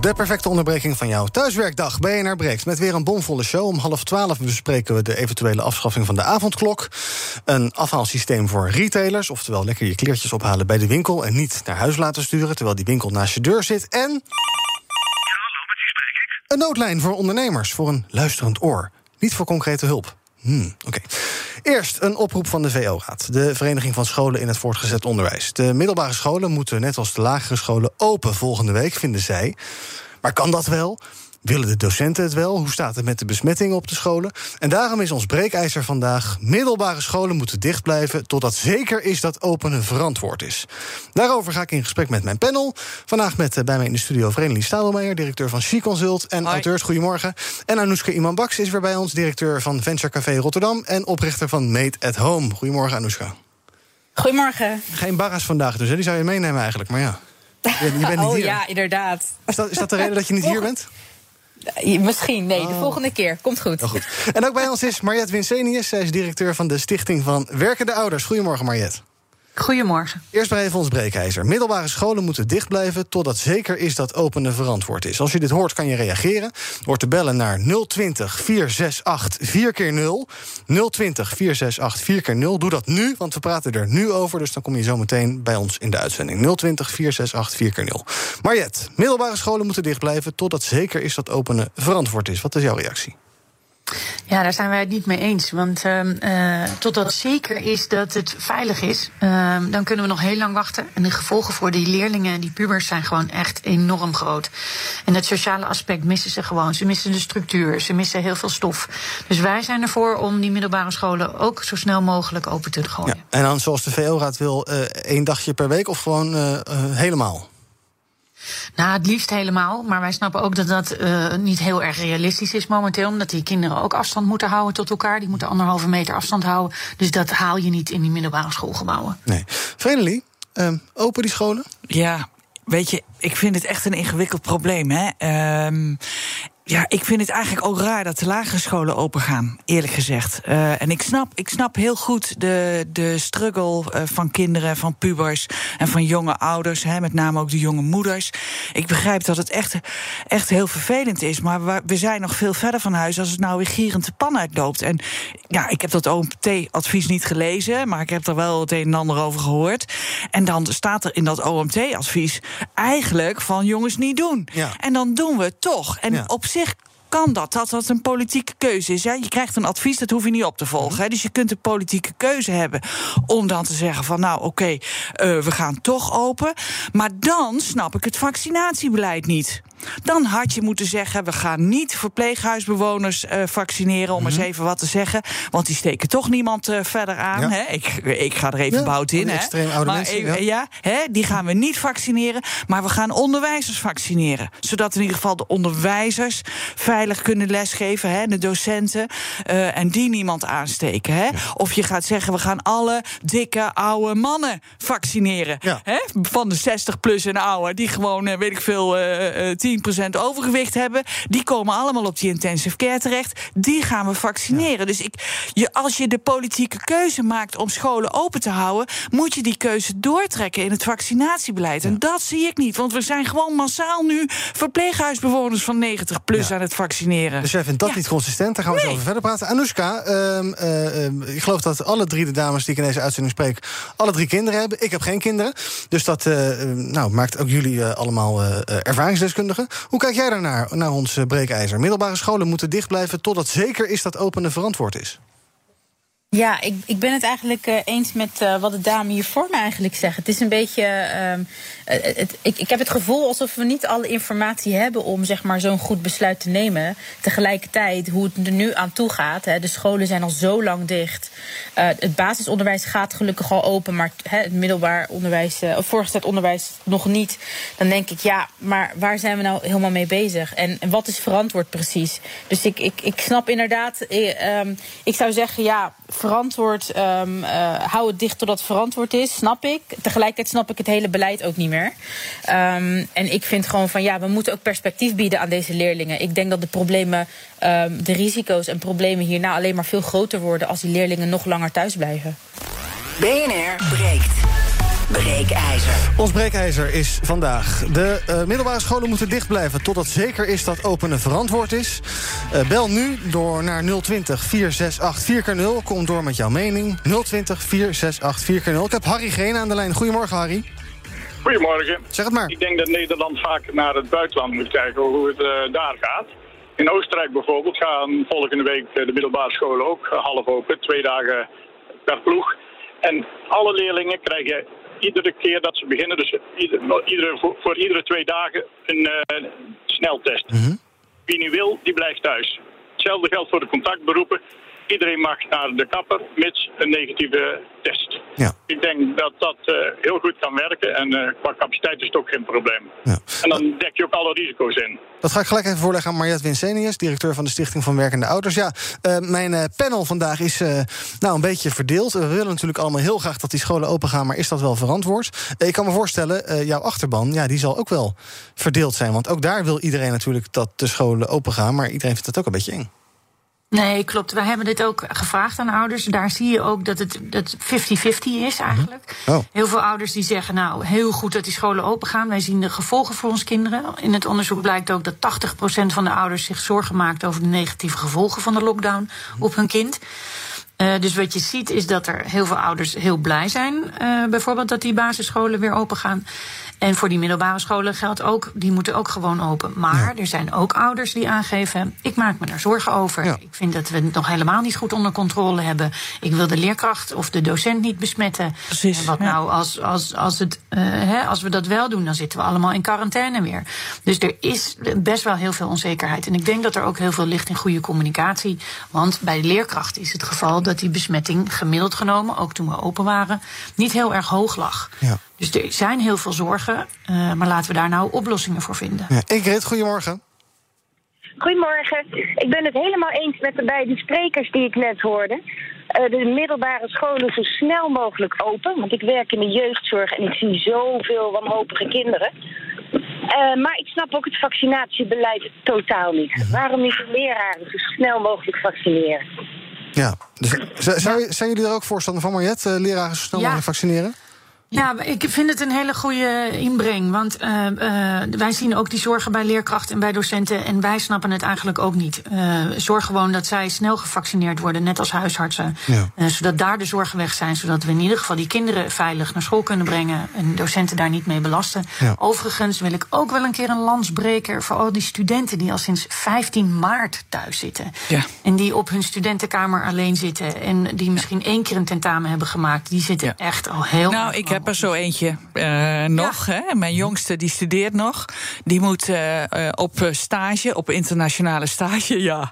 De perfecte onderbreking van jouw thuiswerkdag. BNR breekt met weer een bomvolle show. Om half twaalf bespreken we de eventuele afschaffing van de avondklok. Een afhaalsysteem voor retailers. Oftewel lekker je kleertjes ophalen bij de winkel... en niet naar huis laten sturen terwijl die winkel naast je deur zit. En... Een noodlijn voor ondernemers, voor een luisterend oor. Niet voor concrete hulp. Hmm, Oké. Eerst een oproep van de VO-raad, de Vereniging van Scholen in het Voortgezet Onderwijs. De middelbare scholen moeten, net als de lagere scholen, open volgende week, vinden zij. Maar kan dat wel? Willen de docenten het wel? Hoe staat het met de besmettingen op de scholen? En daarom is ons breekijzer vandaag... middelbare scholen moeten dicht blijven... totdat zeker is dat openen verantwoord is. Daarover ga ik in gesprek met mijn panel. Vandaag met eh, bij mij in de studio Vredelie Stadelmeijer... directeur van She Consult en auteurs. Goedemorgen. En Anoushka Iman-Baks is weer bij ons... directeur van Venture Café Rotterdam... en oprichter van Made at Home. Goedemorgen, Anoushka. Goedemorgen. Geen barras vandaag dus, hè? die zou je meenemen eigenlijk, maar ja. Je, je bent niet oh hier. ja, inderdaad. Is dat, is dat de reden dat je niet hier bent? Misschien, nee, de Oh. volgende keer. Komt goed. Heel goed. En ook bij ons is Mariette Winsenius. Zij is directeur van de Stichting van Werkende Ouders. Goedemorgen, Mariette. Goedemorgen. Eerst maar even ons breekijzer. Middelbare scholen moeten dicht blijven totdat zeker is dat openen verantwoord is. Als je dit hoort, kan je reageren. Door te bellen naar 020 468 4 keer 0 020 468 4 keer 0 Doe dat nu, want we praten er nu over. Dus dan kom je zo meteen bij ons in de uitzending. 020 468 4 keer 0 Mariette, middelbare scholen moeten dicht blijven totdat zeker is dat openen verantwoord is. Wat is jouw reactie? Ja, daar zijn wij het niet mee eens. Want ehm eh, totdat zeker is dat het veilig is, ehm, dan kunnen we nog heel lang wachten. En de gevolgen voor die leerlingen en die pubers zijn gewoon echt enorm groot. En het sociale aspect missen ze gewoon. Ze missen de structuur, ze missen heel veel stof. Dus wij zijn ervoor om die middelbare scholen ook zo snel mogelijk open te gooien. Ja. En dan zoals de VO-raad wil, eh, één dagje per week of gewoon eh, helemaal? Nou, het liefst helemaal. Maar wij snappen ook dat dat eh, niet heel erg realistisch is momenteel. Omdat die kinderen ook afstand moeten houden tot elkaar. Die moeten anderhalve meter afstand houden. Dus dat haal je niet in die middelbare schoolgebouwen. Nee. Vredelie, eh, open die scholen? Ja, weet je, ik vind het echt een ingewikkeld probleem. Hè? Ehm, ja, ik vind het eigenlijk ook raar dat de lagere scholen open gaan, eerlijk gezegd. Eh, en ik snap, ik snap heel goed de, de struggle eh, van kinderen, van pubers en van jonge ouders, hè, met name ook de jonge moeders. Ik begrijp dat het echt, echt heel vervelend is, maar we, we zijn nog veel verder van huis als het nou weer gierend de pan uitloopt. En ja, ik heb dat OMT-advies niet gelezen, maar ik heb er wel het een en ander over gehoord. En dan staat er in dat OMT-advies eigenlijk van jongens niet doen. Ja. En dan doen we het toch. En Ja. op zich kan dat, dat dat een politieke keuze is. Hè? Je krijgt een advies, dat hoef je niet op te volgen. Hè? Dus je kunt een politieke keuze hebben om dan te zeggen van... nou, oké, eh, we gaan toch open. Maar dan snap ik het vaccinatiebeleid niet. Dan had je moeten zeggen, we gaan niet verpleeghuisbewoners eh, vaccineren... om eens even wat te zeggen, want die steken toch niemand eh, verder aan. Ja. Hè? Ik, ik ga er even Ja, bout in. Hè? extreem oude maar mensen, even- ja. ja, hè, die gaan we niet vaccineren. Maar we gaan onderwijzers vaccineren. Zodat in ieder geval de onderwijzers veilig kunnen lesgeven. Hè, de docenten. eh, en die niemand aansteken. Hè. Of je gaat zeggen, we gaan alle dikke oude mannen vaccineren. Hè, van de 60 plus en ouder. Die gewoon, eh, weet ik veel, eh, eh, 10% overgewicht hebben. Die komen allemaal op die intensive care terecht. Die gaan we vaccineren. Dus ik, je, als je de politieke keuze maakt om scholen open te houden, moet je die keuze doortrekken in het vaccinatiebeleid. En dat zie ik niet. Want we zijn gewoon massaal nu verpleeghuisbewoners van 90 plus Ja. aan het vaccineren. Dus jij vindt dat niet consistent. Daar gaan we zo Nee. over verder praten. Anoushka, ehm, eh, ehm, ik geloof dat alle drie de dames die ik in deze uitzending spreek... alle drie kinderen hebben. Ik heb geen kinderen. Dus dat eh, eh, nou, maakt ook jullie eh, allemaal eh, Hoe kijk jij daarnaar, naar ons eh, breekijzer? Middelbare scholen moeten dicht blijven... totdat zeker is dat openen verantwoord is. Ja, ik, ik ben het eigenlijk uh, eens met uh, wat de dame hier voor me eigenlijk zegt. Het is een beetje. Uh, het, ik, ik heb het gevoel alsof we niet alle informatie hebben om zeg maar, zo'n goed besluit te nemen. Tegelijkertijd, hoe het er nu aan toe gaat. Hè, de scholen zijn al zo lang dicht. het basisonderwijs gaat gelukkig al open, maar hè, het middelbaar onderwijs, of voorgezet onderwijs nog niet. Dan denk ik, ja, maar waar zijn we nou helemaal mee bezig? En, en wat is verantwoord precies? Dus ik, ik, ik snap inderdaad, ehm, ik zou zeggen, ja verantwoord, um, uh, hou het dicht totdat het verantwoord is, snap ik. Tegelijkertijd snap ik het hele beleid ook niet meer. Um, en ik vind gewoon van ja, we moeten ook perspectief bieden aan deze leerlingen. Ik denk dat de problemen, um, de risico's en problemen hierna alleen maar veel groter worden als die leerlingen nog langer thuis blijven. BNR breekt. Breekijzer. Ons breekijzer is vandaag. De uh, middelbare scholen moeten dicht blijven totdat zeker is dat openen verantwoord is. Uh, bel nu door naar 020 468 4x0. Kom door met jouw mening. 020 468 4x0. Ik heb Harry Geen aan de lijn. Goedemorgen, Harry. Goedemorgen. Zeg het maar. Ik denk dat Nederland vaak naar het buitenland moet kijken hoe het uh, daar gaat. In Oostenrijk bijvoorbeeld gaan volgende week de middelbare scholen ook half open. Twee dagen per ploeg. En alle leerlingen krijgen iedere keer dat ze beginnen, dus ieder, iedere, voor, voor, iedere twee dagen, een uh, sneltest. Mm -hmm. Wie niet wil, die blijft thuis. Hetzelfde geldt voor de contactberoepen. Iedereen mag naar de kapper, mits een negatieve test. Ja. Ik denk dat dat uh, heel goed kan werken en uh, qua capaciteit is het ook geen probleem. Ja. En dan dek je ook alle risico's in. Dat ga ik gelijk even voorleggen aan Mariette Winsenius, directeur van de Stichting van Werkende Ouders. Ja, uh, mijn panel vandaag is nou een beetje verdeeld. We willen natuurlijk allemaal heel graag dat die scholen open gaan, maar is dat wel verantwoord? ik kan me voorstellen, jouw achterban, ja, die zal ook wel verdeeld zijn. Want ook daar wil iedereen natuurlijk dat de scholen open gaan, maar iedereen vindt het ook een beetje eng. Nee, klopt. Wij hebben dit ook gevraagd aan ouders. Daar zie je ook dat het 50-50 is eigenlijk. Oh. Heel veel ouders die zeggen, nou, heel goed dat die scholen open gaan. Wij zien de gevolgen voor ons kinderen. In het onderzoek blijkt ook dat 80% van de ouders zich zorgen maakt over de negatieve gevolgen van de lockdown op hun kind. Uh, dus wat je ziet is dat er heel veel ouders heel blij zijn, uh, bijvoorbeeld dat die basisscholen weer open gaan. En voor die middelbare scholen geldt ook, die moeten ook gewoon open. Maar ja. er zijn ook ouders die aangeven, ik maak me daar zorgen over. Ja. Ik vind dat we het nog helemaal niet goed onder controle hebben. Ik wil de leerkracht of de docent niet besmetten. Precies. En wat ja. nou als, als, als, het, uh, hè, als we dat wel doen, dan zitten we allemaal in quarantaine weer. Dus er is best wel heel veel onzekerheid. En ik denk dat er ook heel veel ligt in goede communicatie. Want bij de leerkracht is het geval dat die besmetting gemiddeld genomen, ook toen we open waren, niet heel erg hoog lag. Ja. Dus er zijn heel veel zorgen, uh, maar laten we daar nou oplossingen voor vinden. Ja. Ingrid, goedemorgen. Goedemorgen. Ik ben het helemaal eens met de beide sprekers die ik net hoorde. Uh, de middelbare scholen zo snel mogelijk open. Want ik werk in de jeugdzorg en ik zie zoveel wanhopige kinderen. Uh, maar ik snap ook het vaccinatiebeleid totaal niet. Mhm. Waarom niet de leraren zo snel mogelijk vaccineren? Ja, dus, zou, zijn jullie er ook voorstander van, Mariette? Leraren zo snel Ja. mogelijk vaccineren? Ja, ik vind het een hele goede inbreng. Want uh, uh, wij zien ook die zorgen bij leerkrachten en bij docenten. En wij snappen het eigenlijk ook niet. Uh, zorg gewoon dat zij snel gevaccineerd worden, net als huisartsen. Ja. zodat daar de zorgen weg zijn. Zodat we in ieder geval die kinderen veilig naar school kunnen brengen. En docenten daar niet mee belasten. Ja. Overigens wil ik ook wel een keer een landsbreker voor al die studenten die al sinds 15 maart thuis zitten. Ja. En die op hun studentenkamer alleen zitten. En die misschien één keer een tentamen hebben gemaakt. Die zitten Ja. echt al heel Nou, ik heb er zo eentje uh, nog. Hè. Mijn jongste die studeert nog. Die moet uh, uh, op stage, op internationale stage. Ja.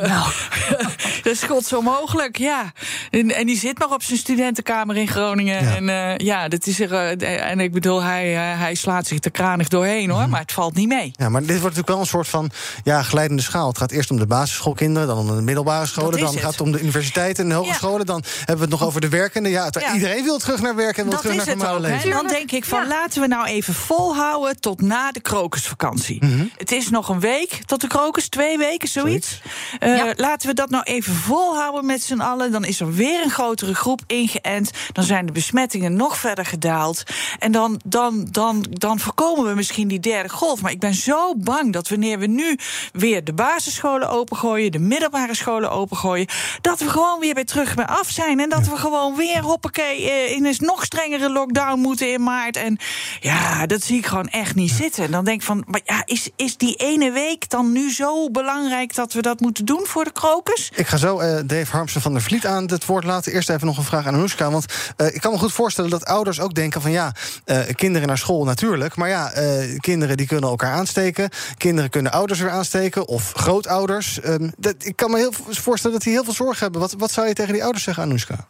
Nou. dat is god zo mogelijk, ja. En, en, die zit nog op zijn studentenkamer in Groningen. Ja. En ja, dat is er. en ik bedoel, hij, hij slaat zich er kranig doorheen hoor. Mm. Maar het valt niet mee. Ja, maar dit wordt natuurlijk wel een soort van ja, glijdende schaal. Het gaat eerst om de basisschoolkinderen, dan om de middelbare scholen. Dan het. gaat het om de universiteiten en de hogescholen. Ja. Dan hebben we het nog over de werkende. Ja, het, iedereen wil terug naar werk en wil terug naar het ook, leven. Dan denk ik van ja. laten we nou even volhouden tot na de krokusvakantie. Mm -hmm. Het is nog een week tot de krokus, twee weken, zoiets. Uh, ja. Laten we dat nou even volhouden met z'n allen. Dan is er weer een grotere groep ingeënt. Dan zijn de besmettingen nog verder gedaald. En dan, dan, dan, dan voorkomen we misschien die derde golf. Maar ik ben zo bang dat wanneer we nu weer de basisscholen opengooien, de middelbare scholen opengooien, dat we gewoon weer bij terug bij af zijn. En dat ja. we gewoon weer hoppakee in een nog strengere lockdown moeten in maart. En ja, dat zie ik gewoon echt niet zitten. En dan denk ik van, maar ja, is, is die ene week dan nu zo belangrijk dat we dat moeten doen voor de krokus? Ik ga zo uh, Dave Harmsen van der Vliet aan het woord laten. Eerst even nog een vraag aan Anoushka. Want uh, ik kan me goed voorstellen dat ouders ook denken van ja, uh, kinderen naar school natuurlijk. Maar ja, kinderen die kunnen elkaar aansteken. Kinderen kunnen ouders weer aansteken of grootouders. Um, dat, ik kan me heel voorstellen dat die heel veel zorgen hebben. Wat, wat zou je tegen die ouders zeggen, Anoushka?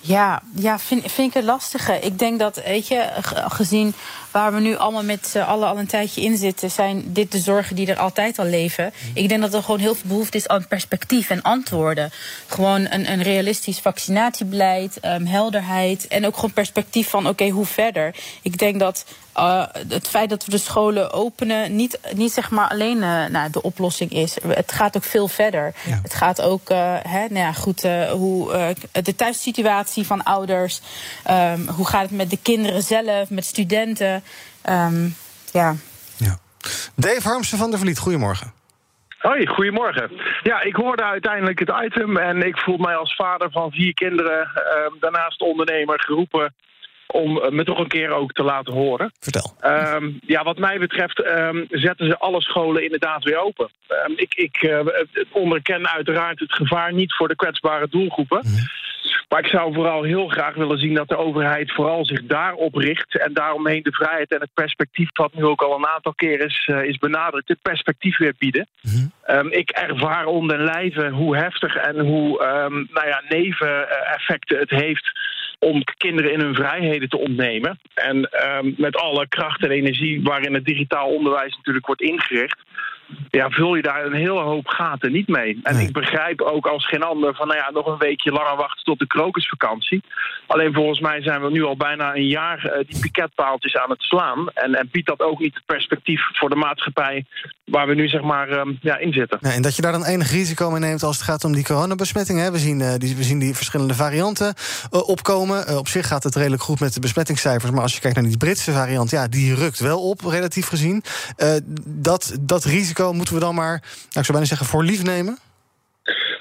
Ja, ja vind, vind ik het lastige. Ik denk dat, weet je, gezien waar we nu allemaal met z'n allen al een tijdje in zitten, zijn dit de zorgen die er altijd al leven. Ik denk dat er gewoon heel veel behoefte is aan perspectief en antwoorden. Gewoon een, een realistisch vaccinatiebeleid, um, helderheid en ook gewoon perspectief van oké, okay, hoe verder. Ik denk dat uh, het feit dat we de scholen openen niet, niet zeg maar alleen uh, nou, de oplossing is. Het gaat ook veel verder. Ja. Het gaat ook, uh, hè, nou ja, goed, hoe de thuissituatie van ouders. Um, hoe gaat het met de kinderen zelf, met studenten? Um, ja. ja. Dave Harmsen van der Vliet, goedemorgen. Hoi, goedemorgen. Ja, ik hoorde uiteindelijk het item en ik voel mij als vader van vier kinderen, uh, daarnaast ondernemer, geroepen om me toch een keer ook te laten horen. Vertel. Um, ja, wat mij betreft um, zetten ze alle scholen inderdaad weer open. Um, ik ik uh, onderken uiteraard het gevaar niet voor de kwetsbare doelgroepen. Mm -hmm. Maar ik zou vooral heel graag willen zien dat de overheid vooral zich daarop richt... en daaromheen de vrijheid en het perspectief, wat nu ook al een aantal keer is, uh, is benadrukt... het perspectief weer bieden. Mm -hmm. um, ik ervaar om den lijve hoe heftig en hoe um, nou ja, neveneffecten het heeft om kinderen in hun vrijheden te ontnemen. En um, met alle kracht en energie waarin het digitaal onderwijs natuurlijk wordt ingericht ja, vul je daar een hele hoop gaten niet mee. En nee. ik begrijp ook als geen ander van, nou ja, nog een weekje langer wachten tot de krokusvakantie. Alleen volgens mij zijn we nu al bijna een jaar uh, die piketpaaltjes aan het slaan. En, en biedt dat ook niet het perspectief voor de maatschappij waar we nu zeg maar uh, ja, in zitten. Ja, en dat je daar dan enig risico mee neemt als het gaat om die coronabesmettingen. We zien, uh, die, we zien die verschillende varianten opkomen. op zich gaat het redelijk goed met de besmettingscijfers. Maar als je kijkt naar die Britse variant, ja, die rukt wel op, relatief gezien. dat, dat risico moeten we dan maar, nou, ik zou bijna zeggen, voor lief nemen?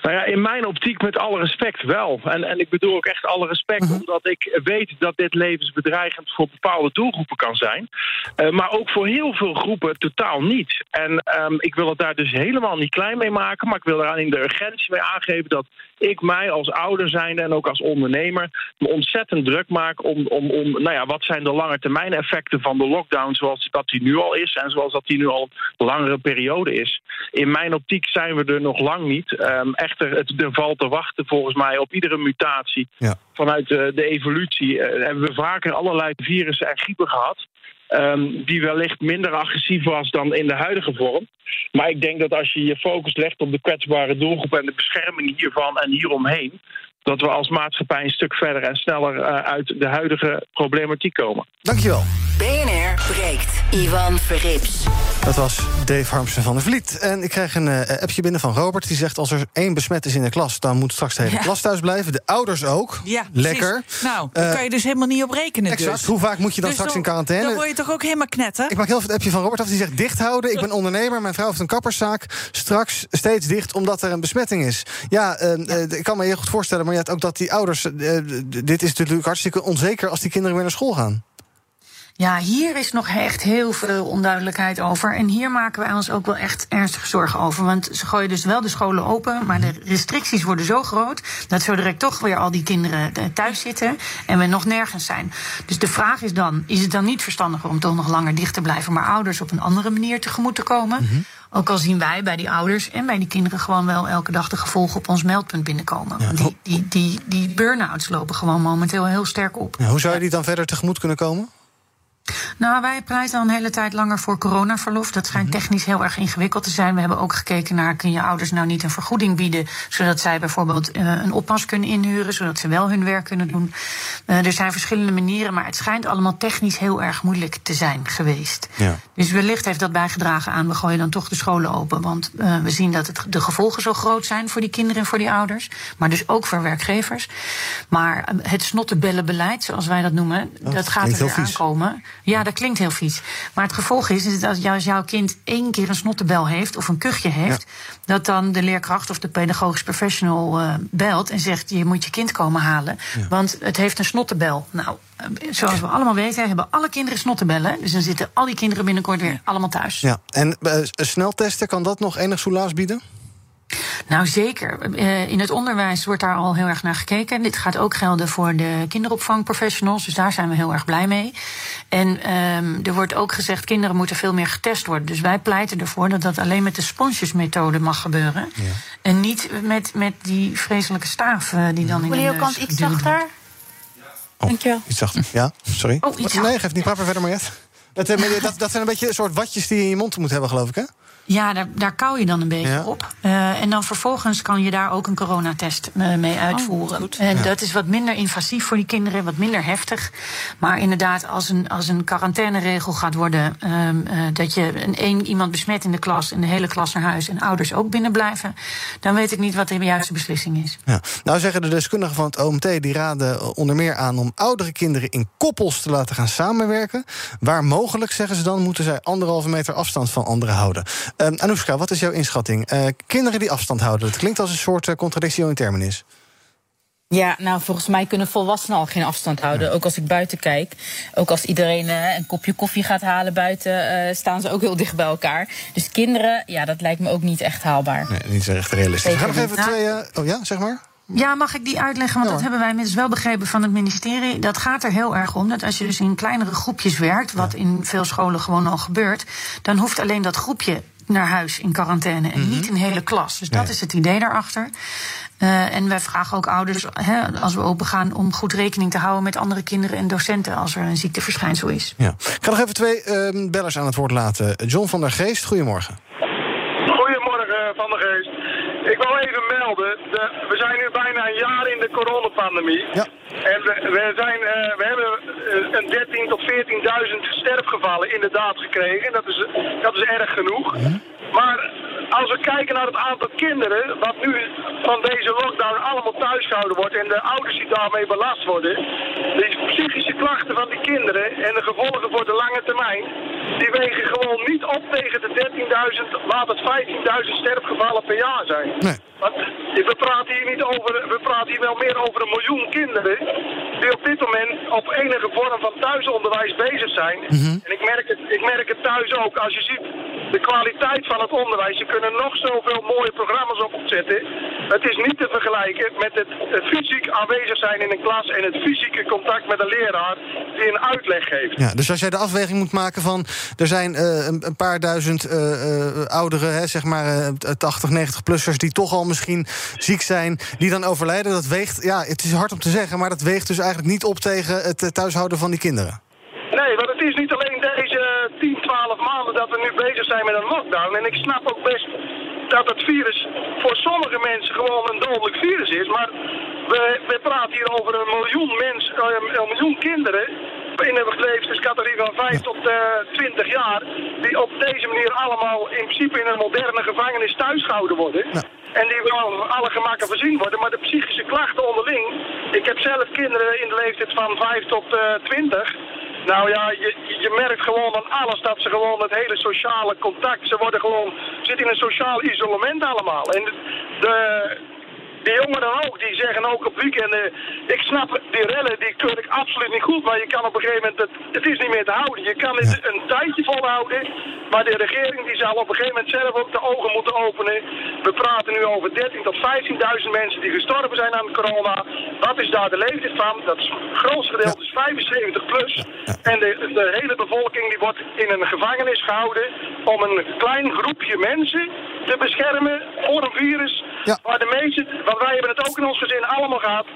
Nou ja, in mijn optiek met alle respect wel. En, en ik bedoel ook echt alle respect, -hmm. omdat ik weet dat dit levensbedreigend voor bepaalde doelgroepen kan zijn. Uh, maar ook voor heel veel groepen totaal niet. En um, ik wil het daar dus helemaal niet klein mee maken, maar ik wil eraan in de urgentie mee aangeven dat ik mij als ouder zijnde en ook als ondernemer me ontzettend druk maak om, om, om nou ja, wat zijn de lange termijn effecten van de lockdown zoals dat die nu al is en zoals dat die nu al een langere periode is. In mijn optiek zijn we er nog lang niet. Um, echter, het, er valt te wachten volgens mij op iedere mutatie ja. vanuit de, de evolutie. Uh, hebben we vaker allerlei virussen en griepen gehad. Um, die wellicht minder agressief was dan in de huidige vorm. Maar ik denk dat als je je focus legt op de kwetsbare doelgroep en de bescherming hiervan en hieromheen, dat we als maatschappij een stuk verder en sneller uh, uit de huidige problematiek komen. Dankjewel. BNR breekt. Ivan Verrips. Dat was Dave Harmsen van der Vliet. En ik krijg een uh, appje binnen van Robert. Die zegt: als er één besmet is in de klas, dan moet straks de hele ja. klas thuis blijven. De ouders ook. Ja, Lekker. Precies. Nou, daar uh, kan je dus helemaal niet op rekenen. Exact. Dus. Hoe vaak moet je dan dus straks dan, in quarantaine? Dan word je toch ook helemaal knetter? Ik maak heel veel het appje van Robert af. Die zegt: dicht houden. Ik ben ondernemer. Mijn vrouw heeft een kapperszaak. Straks steeds dicht omdat er een besmetting is. Ja, uh, ja. ik kan me heel goed voorstellen. Maar ook dat die ouders. dit is natuurlijk hartstikke onzeker als die kinderen weer naar school gaan. Ja, hier is nog echt heel veel onduidelijkheid over. En hier maken wij ons ook wel echt ernstige zorgen over. Want ze gooien dus wel de scholen open, maar de restricties worden zo groot dat zo direct toch weer al die kinderen thuis zitten en we nog nergens zijn. Dus de vraag is dan: is het dan niet verstandiger om toch nog langer dicht te blijven, maar ouders op een andere manier tegemoet te komen? Mm -hmm. Ook al zien wij bij die ouders en bij die kinderen gewoon wel elke dag de gevolgen op ons meldpunt binnenkomen. Ja. Die, die, die, die burn-outs lopen gewoon momenteel heel sterk op. Ja, hoe zou je die dan verder tegemoet kunnen komen? Nou, wij pleiten al een hele tijd langer voor coronaverlof. Dat schijnt technisch heel erg ingewikkeld te zijn. We hebben ook gekeken naar, kun je ouders nou niet een vergoeding bieden... zodat zij bijvoorbeeld uh, een oppas kunnen inhuren... zodat ze wel hun werk kunnen doen. Uh, er zijn verschillende manieren, maar het schijnt allemaal technisch heel erg moeilijk te zijn geweest. Ja. Dus wellicht heeft dat bijgedragen aan, we gooien dan toch de scholen open. Want uh, we zien dat het, de gevolgen zo groot zijn voor die kinderen en voor die ouders. Maar dus ook voor werkgevers. Maar het snottenbellenbeleid, zoals wij dat noemen, Oh, dat gaat er weer aankomen. Ja, dat klinkt heel vies. Maar het gevolg is, is dat als jouw kind één keer een snottebel heeft of een kuchje heeft, dat dan de leerkracht of de pedagogisch professional uh, belt en zegt: je moet je kind komen halen, want het heeft een snottebel. Nou, eh, zoals we allemaal weten, hebben alle kinderen snottebellen. Dus dan zitten al die kinderen binnenkort weer allemaal thuis. Ja, en uh, sneltesten, kan dat nog enig soelaas bieden? Nou, zeker. Uh, in het onderwijs wordt daar al heel erg naar gekeken. Dit gaat ook gelden voor de kinderopvangprofessionals, dus daar zijn we heel erg blij mee. En um, er wordt ook gezegd, kinderen moeten veel meer getest worden. Dus wij pleiten ervoor dat dat alleen met de sponsjesmethode mag gebeuren. Ja. En niet met, met die vreselijke staaf uh, die dan in de Kant, iets zachter. Oh, Dankjewel. Iets zachter. Ja, sorry. Oh, iets nee, geef niet. Praat maar verder, Mariette. Dat, dat, dat zijn een beetje een soort watjes die je in je mond moet hebben, geloof ik, hè? Ja, daar, daar kou je dan een beetje Ja. op. Uh, en dan vervolgens kan je daar ook een coronatest uh, mee uitvoeren. en Ja. dat is wat minder invasief voor die kinderen, wat minder heftig. Maar inderdaad, als een, als een quarantaineregel gaat worden... um, uh, dat je een één iemand besmet in de klas en de hele klas naar huis... en ouders ook binnen blijven, dan weet ik niet wat de juiste beslissing is. Ja. Nou zeggen de deskundigen van het OMT... die raden onder meer aan om oudere kinderen in koppels te laten gaan samenwerken. Waar mogelijk, zeggen ze dan, moeten zij anderhalve meter afstand van anderen houden. Um, Anoushka, wat is jouw inschatting? Uh, kinderen die afstand houden, dat klinkt als een soort uh, contradictio in terminis. Ja, nou volgens mij kunnen volwassenen al geen afstand houden. Ook als ik buiten kijk. Ook als iedereen uh, een kopje koffie gaat halen buiten, uh, staan ze ook heel dicht bij elkaar. Dus kinderen, ja, dat lijkt me ook niet echt haalbaar. Nee, niet echt realistisch. We gaan nog even twee. Uh, oh ja, zeg maar. Ja, mag ik die uitleggen? Want dat hebben wij inmiddels wel begrepen van het ministerie. Dat gaat er heel erg om dat als je dus in kleinere groepjes werkt, wat in veel scholen gewoon al gebeurt, dan hoeft alleen dat groepje naar huis in quarantaine en niet een hele klas. Dus dat is het idee daarachter. Uh, en wij vragen ook ouders, hè, als we open gaan, om goed rekening te houden met andere kinderen en docenten als er een ziekteverschijnsel is. Ja. Ik ga nog even twee uh, bellers aan het woord laten. John van der Geest, goedemorgen. Goedemorgen, Van der Geest. Ik wil even melden, de, we zijn nu bijna een jaar in de coronapandemie. Ja. En we, we, zijn, uh, we hebben uh, een 13 tot 14.000 sterfgevallen inderdaad gekregen. Dat is, dat is erg genoeg. Mhm. Maar als we kijken naar het aantal kinderen, wat nu van deze lockdown allemaal thuisgehouden wordt en de ouders die daarmee belast worden, de psychische klachten van die kinderen en de gevolgen voor de lange termijn, die wegen gewoon niet op tegen de 13.000, laat het 15.000 sterfgevallen per jaar zijn. Nee. Want we praten hier niet over, we praten hier wel meer over een miljoen kinderen die op dit moment op enige vorm van thuisonderwijs bezig zijn. En ik merk, het, ik merk het thuis ook. Als je ziet de kwaliteit van het onderwijs, je kunnen nog zoveel mooie programma's op opzetten. Het is niet te vergelijken met het, het fysiek aanwezig zijn in een klas en het fysieke contact met een leraar die een uitleg geeft. Ja, dus als jij de afweging moet maken van... er zijn uh, een, een, paar duizend uh, uh, ouderen, hè, zeg maar 80, 90-plussers... die toch al misschien ziek zijn, die dan overlijden... dat weegt, ja, het is hard om te zeggen... maar dat weegt dus eigenlijk niet op tegen het thuishouden van die kinderen. Nee, want het is niet alleen deze 10, 12 maanden dat we nu bezig zijn met een lockdown. En ik snap ook best dat het virus voor sommige mensen gewoon een dodelijk virus is. Maar we, we praten hier over een miljoen mensen, een miljoen kinderen in de leeftijdscategorie van 5 tot uh, 20 jaar, die op deze manier allemaal in principe in een moderne gevangenis thuisgehouden worden. Ja. En die wel alle gemakken voorzien worden. Maar de psychische klachten onderling. Ik heb zelf kinderen in de leeftijd van 5 tot uh, 20. Nou ja, je, je merkt gewoon aan alles dat ze gewoon het hele sociale contact. Ze worden gewoon. zitten in een sociaal isolement allemaal. En de. de die jongeren ook, die zeggen ook op weekenden, ik snap die rellen, die keur ik absoluut niet goed, maar je kan op een gegeven moment, het, het is niet meer te houden. Je kan het een tijdje volhouden, maar de regering die zal op een gegeven moment zelf ook de ogen moeten openen. We praten nu over 13.000 tot 15.000 mensen die gestorven zijn aan corona. Wat is daar de leeftijd van? Dat is, het grootste gedeelte is 75 plus. En de, de hele bevolking die wordt in een gevangenis gehouden om een klein groepje mensen te beschermen voor een virus. Ja. Waar de meeste, want wij hebben het ook in ons gezin allemaal gehad.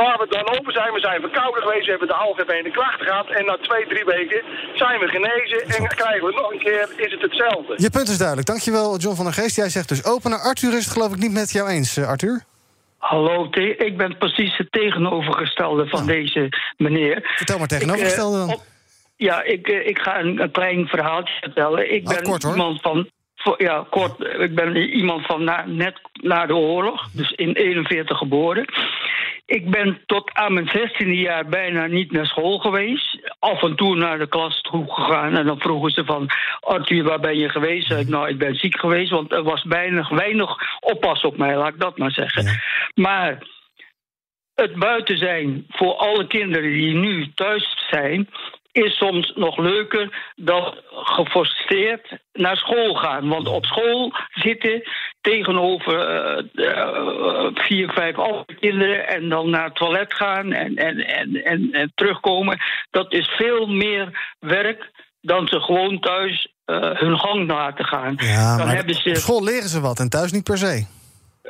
Waar we dan open zijn, we zijn verkouden geweest, we hebben de algemene klachten gehad. En na twee, drie weken zijn we genezen en krijgen we nog een keer, is het hetzelfde. Je punt is duidelijk. Dankjewel, John van der Geest. Jij zegt dus openen. Arthur is het geloof ik niet met jou eens, uh, Arthur? Hallo, ik ben precies het tegenovergestelde van oh. deze meneer. Vertel maar tegenovergestelde dan. Ik, uh, op, ja, ik, uh, ik ga een, een, klein verhaaltje vertellen. Ik nou, ben kort, iemand van ja, kort. Ik ben iemand van na, net na de oorlog, dus in 41 geboren. Ik ben tot aan mijn 16e jaar bijna niet naar school geweest. Af en toe naar de klas toe gegaan. En dan vroegen ze van, Arthur, waar ben je geweest? Zei ik, nou, ik ben ziek geweest, want er was weinig, weinig oppas op mij, laat ik dat maar zeggen. Maar het buiten zijn voor alle kinderen die nu thuis zijn, is soms nog leuker dan geforceerd naar school gaan. Want op school zitten tegenover eh, eh, vier, vijf andere kinderen en dan naar het toilet gaan en, en, en, en, en terugkomen, dat is veel meer werk dan ze gewoon thuis eh, hun gang laten gaan. Ja, dan hebben ze op school leren ze wat en thuis niet per se.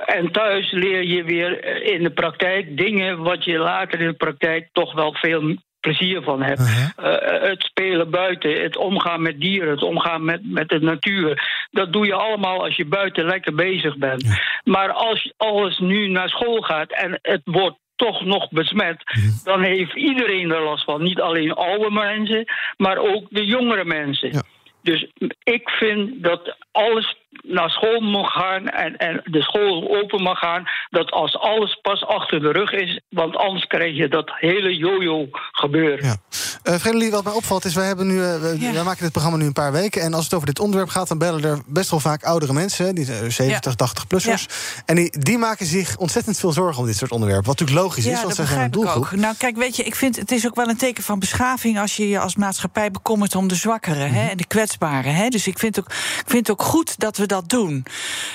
en thuis leer je weer in de praktijk dingen wat je later in de praktijk toch wel veel plezier van hebt. Eh, het spelen buiten, het omgaan met dieren, het omgaan met, met de natuur. Dat doe je allemaal als je buiten lekker bezig bent. Maar als alles nu naar school gaat en het wordt toch nog besmet, dan heeft iedereen er last van. Niet alleen oude mensen, maar ook de jongere mensen. Dus ik vind dat alles naar school mag gaan en, en de school open mag gaan. Dat als alles pas achter de rug is, want anders krijg je dat hele jojo gebeuren. Ja. Eh Vredelie, wat mij opvalt is, wij, hebben nu, eh, we- wij maken dit programma nu een paar weken... en als het over dit onderwerp gaat, dan bellen er best wel vaak oudere mensen... die zijn 70, 80-plussers. En die, die maken zich ontzettend veel zorgen om dit soort onderwerpen. Wat natuurlijk logisch is, want zij zijn een doelgroep. ook. Nou, kijk, weet je, ik vind het is ook wel een teken van beschaving als je je als maatschappij bekommert om de zwakkeren hè, en de kwetsbaren. Hè. Dus ik vind, ook, ik vind het ook goed dat we dat doen.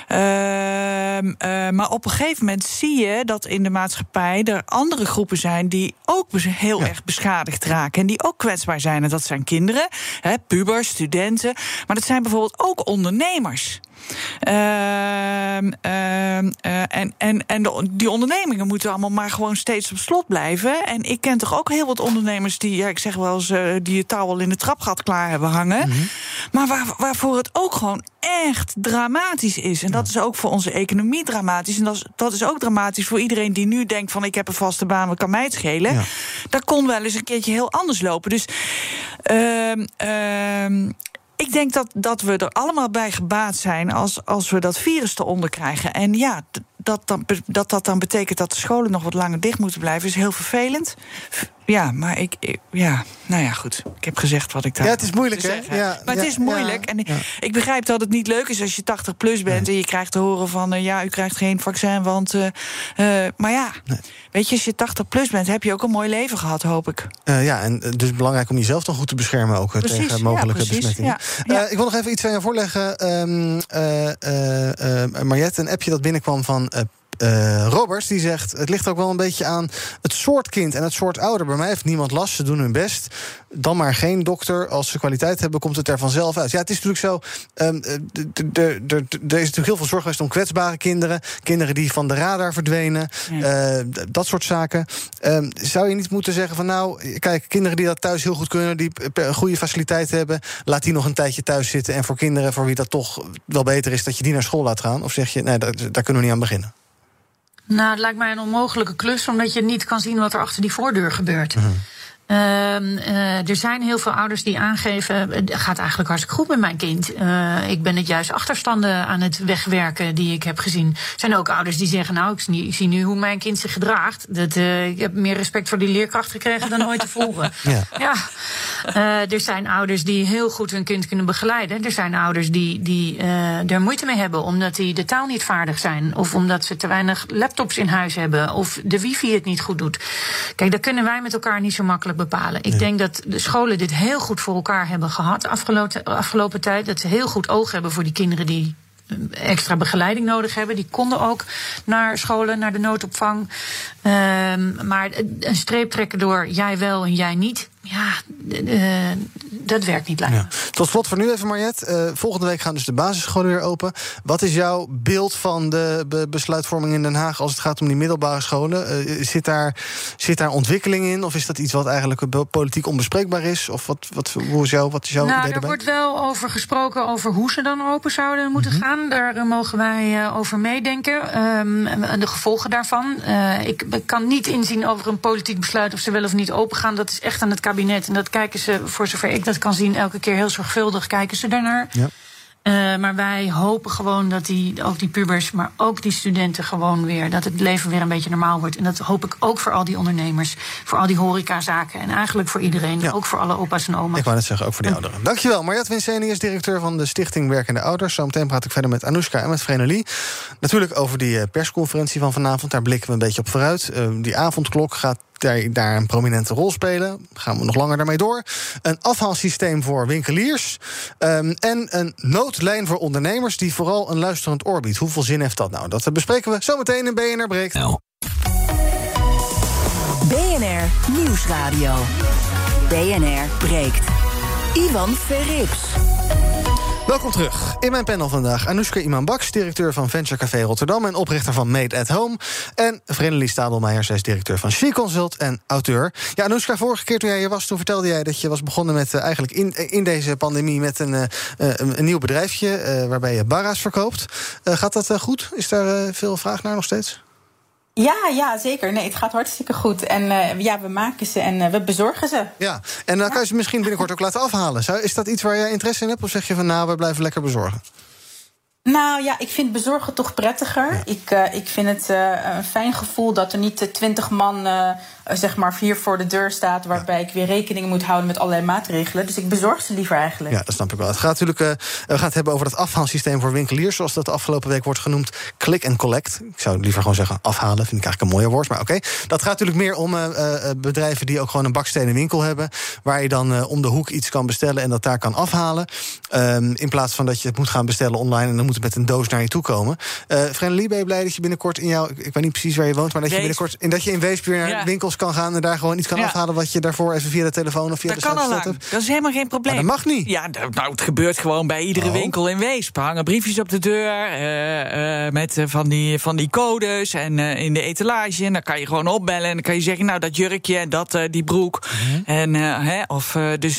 Ehm, eh, maar op een gegeven moment zie je dat in de maatschappij er andere groepen zijn die ook heel erg beschadigd raken en die ook kwetsbaar zijn. En dat zijn kinderen, hè, pubers, studenten, maar dat zijn bijvoorbeeld ook ondernemers. Ehm, ehm, eh, en en, en de- die ondernemingen moeten allemaal maar gewoon steeds op slot blijven. En ik ken toch ook heel wat ondernemers die, ja, ik zeg wel eens, eh, die het touw al in de trapgat klaar hebben hangen. Maar waar, waarvoor het ook gewoon echt dramatisch is. En dat is ook voor onze economie dramatisch. En dat is, dat is ook dramatisch voor iedereen die nu denkt van ik heb een vaste baan, wat kan mij het schelen. Dat kon wel eens een keertje heel anders lopen. Dus ehm, ehm, ik denk dat, dat we er allemaal bij gebaat zijn als, als we dat virus eronder krijgen. En ja, dat, dan, dat dat dan betekent dat de scholen nog wat langer dicht moeten blijven, is heel vervelend. Ja, maar ik, ik- ja, nou ja, goed. Ik heb gezegd wat ik daar. Ja, het is moeilijk, hè? Ja, maar het is moeilijk. ja, en ja. ik begrijp dat het niet leuk is als je 80 plus bent en je krijgt te horen van eh, ja, u krijgt geen vaccin, want. eh, eh, maar ja, weet je, als je 80 plus bent, heb je ook een mooi leven gehad, hoop ik. Ja, en dus belangrijk om jezelf dan goed te beschermen ook Precies, tegen mogelijke besmettingen. ja, ik wil nog even iets aan jou voorleggen, eh, Mariette. Een appje dat binnenkwam van. Eh, Roberts die zegt: Het ligt ook wel een beetje aan het soort kind en het soort ouder. Bij mij heeft niemand last, ze doen hun best. Dan maar geen dokter. Als ze kwaliteit hebben, komt het er vanzelf uit. Ja, het is natuurlijk zo. ehm, eh, Er is natuurlijk heel veel zorg geweest om kwetsbare kinderen. Kinderen die van de radar verdwenen. eh, dat soort zaken. Ehm, zou je niet moeten zeggen van nou, kijk, kinderen die dat thuis heel goed kunnen, die goede faciliteiten hebben, laat die nog een tijdje thuis zitten. En voor kinderen voor wie dat toch wel beter is, dat je die naar school laat gaan? Of zeg je, nee, daar, daar kunnen we niet aan beginnen? Nou, het lijkt mij een onmogelijke klus, omdat je niet kan zien wat er achter die voordeur gebeurt. Mhm. Er zijn heel veel ouders die aangeven: het gaat eigenlijk hartstikke goed met mijn kind. Eh, ik ben het juist achterstanden aan het wegwerken die ik heb gezien. Er zijn ook ouders die zeggen: Nou, ik zie, ik zie nu hoe mijn kind zich gedraagt. Dat, eh, ik heb meer respect voor die leerkracht gekregen dan ooit tevoren. Ja. Ja, Eh, er zijn ouders die heel goed hun kind kunnen begeleiden. Er zijn ouders die, die eh, er moeite mee hebben omdat die de taal niet vaardig zijn. Of omdat ze te weinig laptops in huis hebben. Of de wifi het niet goed doet. Kijk, dat kunnen wij met elkaar niet zo makkelijk bepalen. Ik denk dat de scholen dit heel goed voor elkaar hebben gehad afgelopen, afgelopen tijd. Dat ze heel goed oog hebben voor die kinderen die eh, extra begeleiding nodig hebben. Die konden ook naar scholen, naar de noodopvang. Ehm, maar een streep trekken door jij wel en jij niet. Ja, eh, dat werkt niet lijkt. Ja. Tot slot voor nu even, Mariette. Eh, volgende week gaan dus de basisscholen weer open. Wat is jouw beeld van de be- besluitvorming in Den Haag als het gaat om die middelbare scholen? Eh, zit, daar, zit daar ontwikkeling in? Of is dat iets wat eigenlijk politiek onbespreekbaar is? Of wat, wat, hoe is jouw, wat is jouw Nou, idee er erbij? wordt wel over gesproken over hoe ze dan open zouden moeten Mhm. gaan. Daar mogen wij over meedenken. En de gevolgen daarvan. Ik ik kan niet inzien over een politiek besluit of ze wel of niet open gaan. Dat is echt aan het kabinet. En dat kijken ze, voor zover ik dat kan zien, elke keer heel zorgvuldig kijken ze daarnaar. Ja. Uh, maar wij hopen gewoon dat die, ook die pubers, maar ook die studenten gewoon weer, dat het leven weer een beetje normaal wordt. En dat hoop ik ook voor al die ondernemers, voor al die horecazaken en eigenlijk voor iedereen. Ja. Ook voor alle opa's en oma's. Ik wou net zeggen, ook voor die ouderen. Dankjewel. Marjat Winseni is directeur van de Stichting Werkende Ouders. Zometeen praat ik verder met Anoushka en met Vrenolie. Natuurlijk over die eh, persconferentie van vanavond. Daar blikken we een beetje op vooruit. Uh, die avondklok gaat daar een prominente rol spelen. Gaan we nog langer daarmee door. Een afhaalsysteem voor winkeliers. Um, en een noodlijn voor ondernemers die vooral een luisterend oor biedt. Hoeveel zin heeft dat nou? Dat bespreken we zometeen in BNR Breekt. BNR Nieuwsradio. BNR Breekt. Ivan Verrips. Welkom terug. In mijn panel vandaag Anoushka Iman Baks, directeur van Venture Café Rotterdam en oprichter van Made at Home. En Vrenelie Stadelmeijer, zij is directeur van She Consult en auteur. Ja, Anoushka, vorige keer toen jij hier was, toen vertelde jij dat je was begonnen met uh, eigenlijk in, in deze pandemie met een, uh, een nieuw bedrijfje waarbij je barra's verkoopt. gaat dat goed? Is daar veel vraag naar nog steeds? Ja, ja, zeker. Nee, het gaat hartstikke goed. En uh, ja, we maken ze en uh, we bezorgen ze. Ja, en dan kan je ze misschien binnenkort ook laten afhalen. Zou, is dat iets waar jij interesse in hebt? Of zeg je van nou, we blijven lekker bezorgen? Nou ja, ik vind bezorgen toch prettiger. Ik, uh, ik vind het een fijn gevoel dat er niet twintig man zeg maar hier voor de deur staat... waarbij ja. ik weer rekening moet houden met allerlei maatregelen. Dus ik bezorg ze liever eigenlijk. Ja, dat snap ik wel. Het gaat natuurlijk we gaan het hebben over het afhaalsysteem voor winkeliers... zoals dat de afgelopen week wordt genoemd, click and collect. Ik zou liever gewoon zeggen afhalen, vind ik eigenlijk een mooier woord. Maar oké, okay. dat gaat natuurlijk meer om bedrijven die ook gewoon een bakstenen winkel hebben... waar je dan om de hoek iets kan bestellen en dat daar kan afhalen. Um, in plaats van dat je het moet gaan bestellen online... en dan moet het met een doos naar je toe komen. Uh, Frenlie, ben je blij dat je binnenkort in jouw... Ik weet niet precies waar je woont, maar dat je binnenkort... In dat je in Weesp weer naar ja. winkels kan gaan... en daar gewoon iets kan ja. afhalen wat je daarvoor even via de telefoon of via dat de kan al hebt. Dat is helemaal geen probleem. Maar dat mag niet. Ja, nou, het gebeurt gewoon bij iedere oh. winkel in Weesp. Hangen briefjes op de deur uh, uh, met van, die, van die codes en in de etalage. En dan kan je gewoon opbellen en dan kan je zeggen... nou, dat jurkje en dat, die broek. -hmm. En, hè, of, dus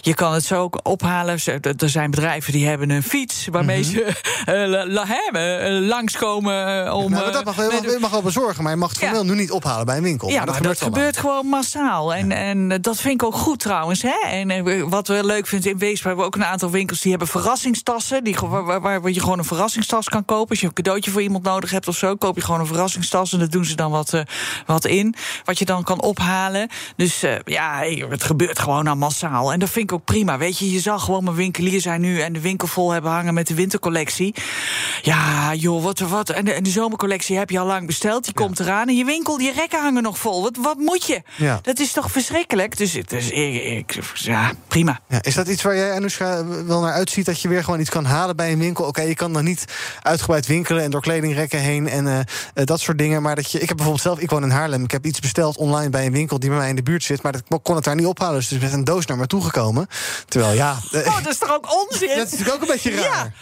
je kan het zo ook ophalen. Er zijn bedrijven die hebben een fiets waarmee -hmm. ze la, langskomen om. Nou, dat mag, je, mag, je mag wel bezorgen, maar je mag het formeel ja. nu niet ophalen bij een winkel. Ja, maar maar dat gebeurt gewoon massaal. En, ja. en dat vind ik ook goed trouwens. Hè? En wat we leuk vinden in Weesp hebben we ook een aantal winkels die hebben verrassingstassen. Die, waar, waar je gewoon een verrassingstas kan kopen. Als je een cadeautje voor iemand nodig hebt of zo, koop je gewoon een verrassingstas. En daar doen ze dan wat, uh, wat in. Wat je dan kan ophalen. Dus uh, ja, het gebeurt gewoon al massaal. En dat vind ik ook prima. Weet je, je zal gewoon mijn winkelier zijn nu en de winkel vol hebben hangen met de wintercollectie. Ja, joh, wat, wat. En de, en de zomercollectie heb je al lang besteld. Die ja. komt eraan. En je winkel, die rekken hangen nog vol. Wat, wat moet je? Ja. Dat is toch verschrikkelijk? Dus, dus ik, ik, ja, prima. Ja, is dat iets waar jij, Anoushka, wel naar uitziet? Dat je weer gewoon iets kan halen bij een winkel? Oké, okay, je kan dan niet uitgebreid winkelen en door kledingrekken heen en uh, uh, dat soort dingen. Maar dat je, ik heb bijvoorbeeld zelf, ik woon in Haarlem. Ik heb iets besteld online bij een winkel die bij mij in de buurt zit. Maar dat kon het daar niet ophalen. Dus het is met een doos naar me toegekomen. Terwijl, ja. Oh, dat is toch ook onzin? dat is natuurlijk ook een beetje raar.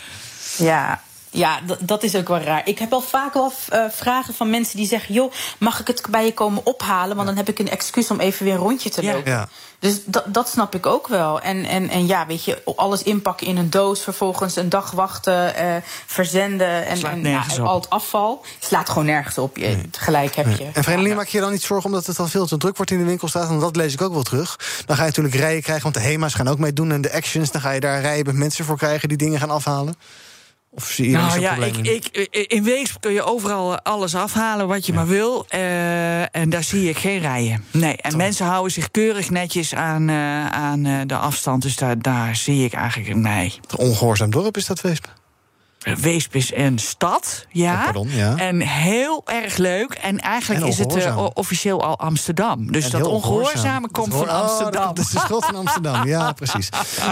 Ja. Ja, ja, dat is ook wel raar. Ik heb wel vaak wel uh, vragen van mensen die zeggen: joh, mag ik het bij je komen ophalen? Want dan heb ik een excuus om even weer een rondje te lopen. Ja. Dus dat, dat snap ik ook wel. En, en, en ja, weet je, alles inpakken in een doos, vervolgens een dag wachten, uh, verzenden en, en ja, al het afval. slaat gewoon nergens op. Je, nee. Gelijk heb je. En Vreemdeling, maak je dan niet zorgen omdat het dan veel te druk wordt in de winkelstraat? Want dat lees ik ook wel terug. Dan ga je natuurlijk rijen krijgen, want de HEMA's gaan ook meedoen en de actions. Dan ga je daar rijen met mensen voor krijgen die dingen gaan afhalen. Of zie je nou ja, ik, ik, in Weesp kun je overal alles afhalen wat je ja. maar wil. Uh, en daar zie ik geen rijen. Nee, en Toch. mensen houden zich keurig netjes aan, uh, aan de afstand. Dus daar, daar zie ik eigenlijk nee. Het ongehoorzaam dorp is dat Weesp? Weesp is een stad, ja. Oh, pardon, ja. En heel erg leuk. En eigenlijk en is het uh, officieel al Amsterdam. Dus en dat ongehoorzame komt dat van Amsterdam. Oh, dat is de schuld van Amsterdam, ja, precies.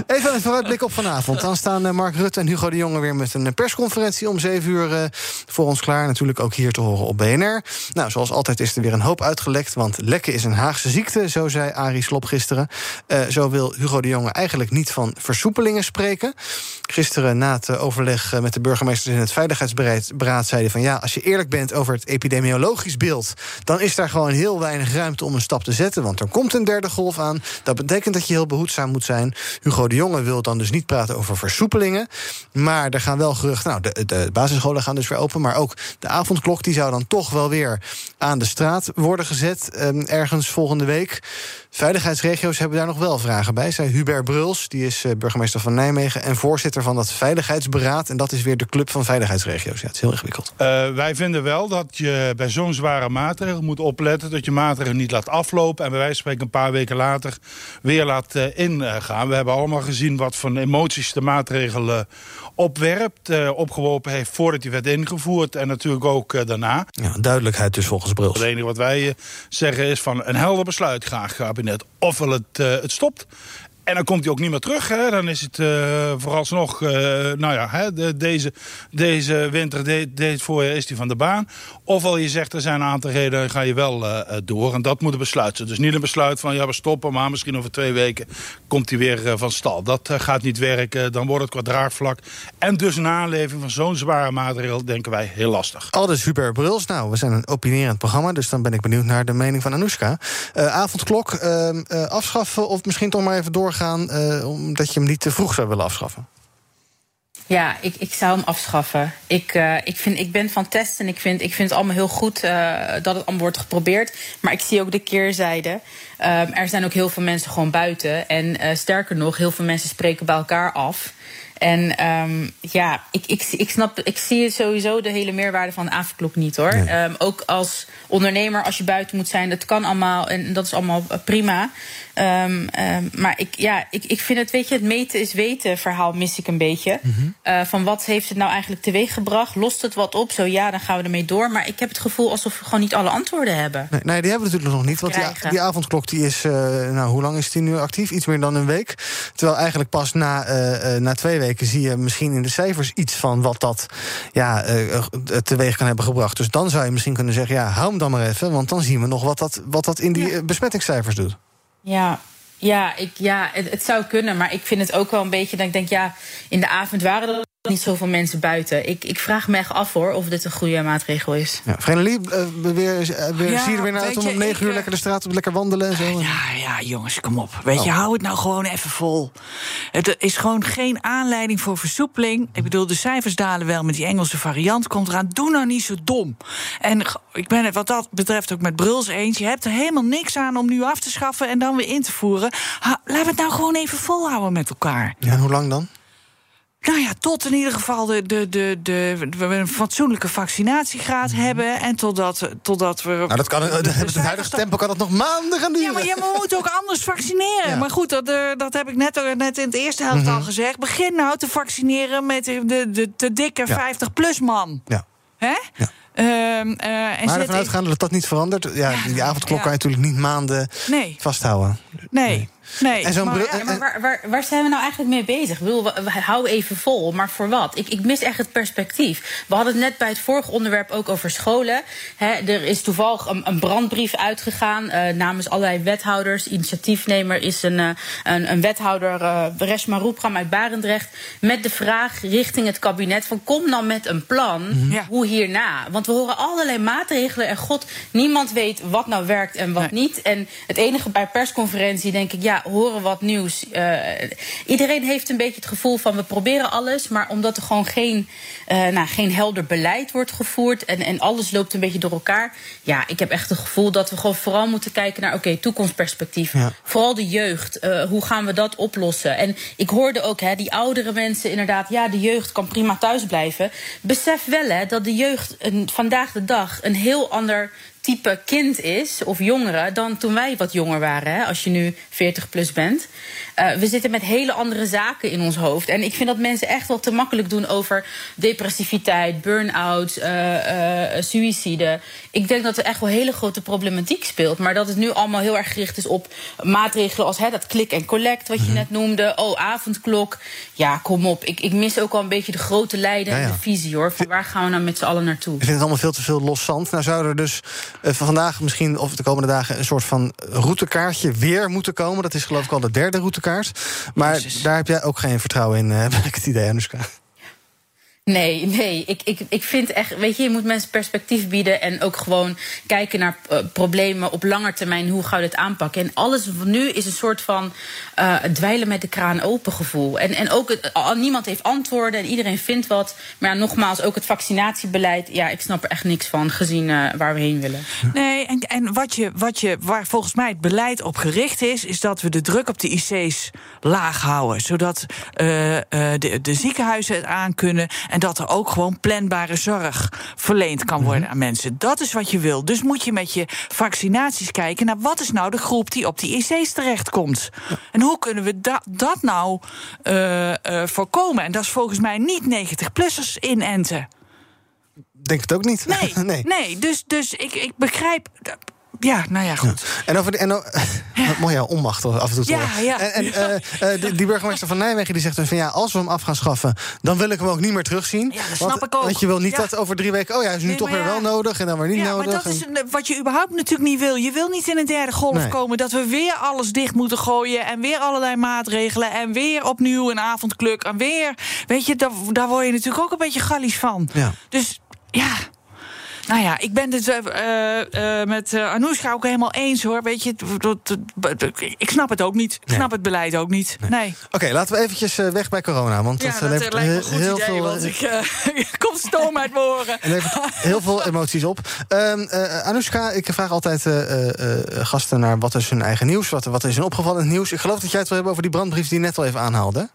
Even een vooruitblik op vanavond. Dan staan uh, Mark Rutte en Hugo de Jonge weer met een persconferentie om 7 uur uh, voor ons klaar. Natuurlijk ook hier te horen op BNR. Nou, zoals altijd is er weer een hoop uitgelekt. Want lekken is een Haagse ziekte, zo zei Arie Slop gisteren. zo wil Hugo de Jonge eigenlijk niet van versoepelingen spreken. Gisteren na het overleg met de burgemeesters in het Veiligheidsberaad zeiden van ja, als je eerlijk bent over het epidemiologisch beeld, dan is daar gewoon heel weinig ruimte om een stap te zetten. Want er komt een derde golf aan. Dat betekent dat je heel behoedzaam moet zijn. Hugo de Jonge wil dan dus niet praten over versoepelingen. Maar er gaan wel geruchten. Nou, de, de basisscholen gaan dus weer open. Maar ook de avondklok die zou dan toch wel weer aan de straat worden gezet. ehm, ergens volgende week. Veiligheidsregio's hebben daar nog wel vragen bij. Zei Hubert Bruls, die is eh, burgemeester van Nijmegen en voorzitter van dat Veiligheidsberaad. En dat is weer de club van veiligheidsregio's. Ja, het is heel ingewikkeld. Eh, wij vinden wel dat je bij zo'n zware maatregel moet opletten dat je maatregelen niet laat aflopen en bij wijze van spreken een paar weken later weer laat eh, ingaan. We hebben allemaal gezien wat voor emoties de maatregel opwerpt, opgeworpen heeft voordat die werd ingevoerd en natuurlijk ook daarna. Ja, duidelijkheid dus volgens Bruls. Het enige wat wij zeggen is van een helder besluit graag kabinet. Ofwel het, eh, het stopt. En dan komt hij ook niet meer terug. Hè. Dan is het eh, vooralsnog, eh, nou ja, hè, de- deze, deze winter, de, dit voorjaar is hij van de baan. Ofwel je zegt er zijn een aantal redenen, ga je wel eh, door. En dat moet een besluit zijn. Dus niet een besluit van ja, we stoppen, maar misschien over twee weken komt hij weer van stal. Dat gaat niet werken, dan wordt het qua draagvlak. En dus een aanleving van zo'n zware maatregel, denken wij, heel lastig. Aldus Hubert Bruls. Nou, we zijn een opinierend programma, dus dan ben ik benieuwd naar de mening van Anoushka. Avondklok ehm, eh, afschaffen of misschien toch maar even doorgaan, eh, omdat je hem niet te vroeg zou willen afschaffen? Ja, ik, ik zou hem afschaffen. Ik, eh, ik, vind, ik ben van testen. Ik vind, ik vind het allemaal heel goed eh, dat het allemaal wordt geprobeerd. Maar ik zie ook de keerzijde. Er zijn ook heel veel mensen gewoon buiten. En sterker nog, heel veel mensen spreken bij elkaar af. En ehm, ja, ik, ik, ik snap, ik zie sowieso de hele meerwaarde van de avondklok niet hoor. Ehm, ook als ondernemer, als je buiten moet zijn, dat kan allemaal en dat is allemaal prima. Ehm, ehm, maar ik, ja, ik, ik vind het, weet je, het meten is weten verhaal mis ik een beetje. Eh, van wat heeft het nou eigenlijk teweeggebracht? Lost het wat op? Zo ja, dan gaan we ermee door. Maar ik heb het gevoel alsof we gewoon niet alle antwoorden hebben. Nee, nee, die hebben we natuurlijk nog niet. Want die, die avondklok die is, eh, nou, hoe lang is die nu actief? Iets meer dan een week. Terwijl eigenlijk pas na, eh, na twee weken zie je misschien in de cijfers iets van wat dat ja, teweeg kan hebben gebracht. Dus dan zou je misschien kunnen zeggen, ja, hou hem dan maar even. Want dan zien we nog wat dat, wat dat in die besmettingscijfers doet. Ja, ja, ik, ja het, het zou kunnen. Maar ik vind het ook wel een beetje dat ik denk, ja, in de avond waren er niet zoveel mensen buiten. Ik, ik vraag me echt af hoor of dit een goede maatregel is. Ja, Vrenelie, eh, weer, eh, weer, Ja, zie je er weer naar uit om om negen uur eh, lekker de straat op lekker wandelen en zo? Ja, ja, jongens, kom op. Weet je, Oh. hou het nou gewoon even vol. Het is gewoon geen aanleiding voor versoepeling. Ik bedoel, de cijfers dalen wel met die Engelse variant. Komt eraan, doe nou niet zo dom. En ik ben het wat dat betreft ook met Bruls eens. Je hebt er helemaal niks aan om nu af te schaffen en dan weer in te voeren. Ha, laten we het nou gewoon even volhouden met elkaar. Ja, en hoe lang dan? Nou ja, tot in ieder geval de, de, de, de, we een fatsoenlijke vaccinatiegraad hebben. En totdat, totdat we. Nou, dat kan, met het huidige tempo kan dat nog maanden gaan duren. Ja, maar je moet ook anders vaccineren. Ja. Maar goed, dat, eh, dat heb ik net, eh, net in het eerste helft Mhm. al gezegd. Begin nou te vaccineren met de, de, de te dikke Ja. 50-plus man. Ja. Hè? Ehm, eh, en Maar ervan uitgaande dat dat niet verandert. Ja, die avondklok ja. kan je natuurlijk niet maanden Nee. vasthouden. Nee. Nee, En zo'n maar, bril- ja, maar waar, waar, waar zijn we nou eigenlijk mee bezig? Ik bedoel, houden even vol, maar voor wat? Ik, ik mis echt het perspectief. We hadden het net bij het vorige onderwerp ook over scholen. Er is toevallig een, een brandbrief uitgegaan eh, namens allerlei wethouders. Initiatiefnemer is een, eh, een, een wethouder, eh Resma Roepram uit Barendrecht... met de vraag richting het kabinet van kom dan met een plan, hoe hierna? Want we horen allerlei maatregelen en god, niemand weet wat nou werkt en wat niet. En het enige bij persconferentie denk ik, ja, horen wat nieuws. Eh, iedereen heeft een beetje het gevoel van we proberen alles, maar omdat er gewoon geen, eh, nou, geen helder beleid wordt gevoerd en, en alles loopt een beetje door elkaar. Ja, ik heb echt het gevoel dat we gewoon vooral moeten kijken naar, oké, toekomstperspectief. Ja. Vooral de jeugd, eh, hoe gaan we dat oplossen? En ik hoorde ook, hè, die oudere mensen inderdaad, ja, de jeugd kan prima thuis blijven. Besef wel, hè, dat de jeugd een, vandaag de dag een heel ander type kind is of jongere dan toen wij wat jonger waren. Hè, als je nu 40 plus bent. Eh, we zitten met hele andere zaken in ons hoofd. En ik vind dat mensen echt wel te makkelijk doen over depressiviteit, burn-out, eh, eh, suïcide. Ik denk dat er echt wel hele grote problematiek speelt. Maar dat het nu allemaal heel erg gericht is op maatregelen als hè, dat klik en collect, wat je net noemde. Oh, avondklok. Ja, kom op. Ik, ik mis ook al een beetje de grote Ja, ja. en de visie hoor. Van waar gaan we nou met z'n allen naartoe? Ik vind het allemaal veel te veel los zand. Nou zou er dus van vandaag misschien, of de komende dagen... een soort van routekaartje weer moeten komen. Dat is geloof ik al de derde routekaart. Maar daar heb jij ook geen vertrouwen in, eh, heb ik het idee, Anushka. Nee, nee. Ik, ik, ik vind echt, weet je, je moet mensen perspectief bieden en ook gewoon kijken naar uh, problemen op lange termijn. Hoe gaan we dit aanpakken? En alles nu is een soort van uh, dweilen met de kraan open gevoel. En, en ook niemand heeft antwoorden en iedereen vindt wat. Maar nogmaals, ook het vaccinatiebeleid. Ja, ik snap er echt niks van gezien uh, waar we heen willen. Nee, en, en wat je, wat je, waar volgens mij het beleid op gericht is, is dat we de druk op de IC's laag houden. Zodat de, de ziekenhuizen het aan kunnen. En dat er ook gewoon planbare zorg verleend kan worden aan mensen. Dat is wat je wil. Dus moet je met je vaccinaties kijken naar wat is nou de groep die op die IC's terechtkomt. En hoe kunnen we da dat nou uh, uh, voorkomen? En dat is volgens mij niet 90-plussers inenten. Denk het ook niet. Nee, nee. nee dus, dus ik, ik begrijp ja, nou ja, goed. Ja. En over de, en, ja. mooi ja, onmacht af en toe. Ja, ja. En, en uh, die, die, burgemeester van Nijmegen die zegt dus van ja, als we hem af gaan schaffen, dan wil ik hem ook niet meer terugzien. Ja, dat snap want, ik ook. Want je wil niet dat over drie weken, oh ja, is nu nee, toch weer wel nodig en dan weer niet ja, nodig. Maar dat is wat je überhaupt natuurlijk niet wil. Je wil niet in een derde golf nee. komen dat we weer alles dicht moeten gooien en weer allerlei maatregelen en weer opnieuw een avondkluk en weer, weet je, daar, daar word je natuurlijk ook een beetje gallies van. Ja. Dus ja. Nou ja, ik ben het uh, uh, met uh, Anoushka ook helemaal eens hoor. Weet je, ik snap het ook niet. Ik Nee. snap het beleid ook niet. Nee. Oké, laten we eventjes weg bij corona. Want Ja, dat, lijkt levert me een goed heel idee, veel, want ik komt stoom uit mijn oren. En levert heel veel emoties op. Uh, Anoushka, ik vraag altijd gasten naar wat is hun eigen nieuws. Wat, wat is hun opgevallend nieuws. Ik geloof dat jij het wil hebben over die brandbrief die je net al even aanhaalde.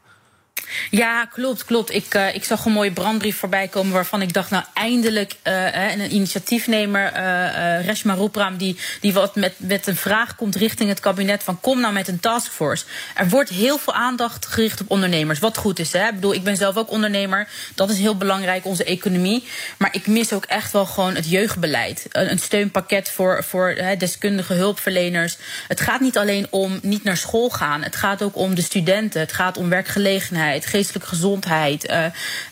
Ja, klopt, klopt. Ik, uh, ik zag een mooie brandbrief voorbij komen waarvan ik dacht, nou eindelijk uh, een initiatiefnemer, uh, Reshma Roepram, die, die wat met, met een vraag komt richting het kabinet van kom nou met een taskforce. Er wordt heel veel aandacht gericht op ondernemers, wat goed is. Hè? Ik bedoel, ik ben zelf ook ondernemer, dat is heel belangrijk, onze economie. Maar ik mis ook echt wel gewoon het jeugdbeleid. Een, een steunpakket voor, voor deskundige hulpverleners. Het gaat niet alleen om niet naar school gaan, het gaat ook om de studenten, het gaat om werkgelegenheid geestelijke gezondheid, uh,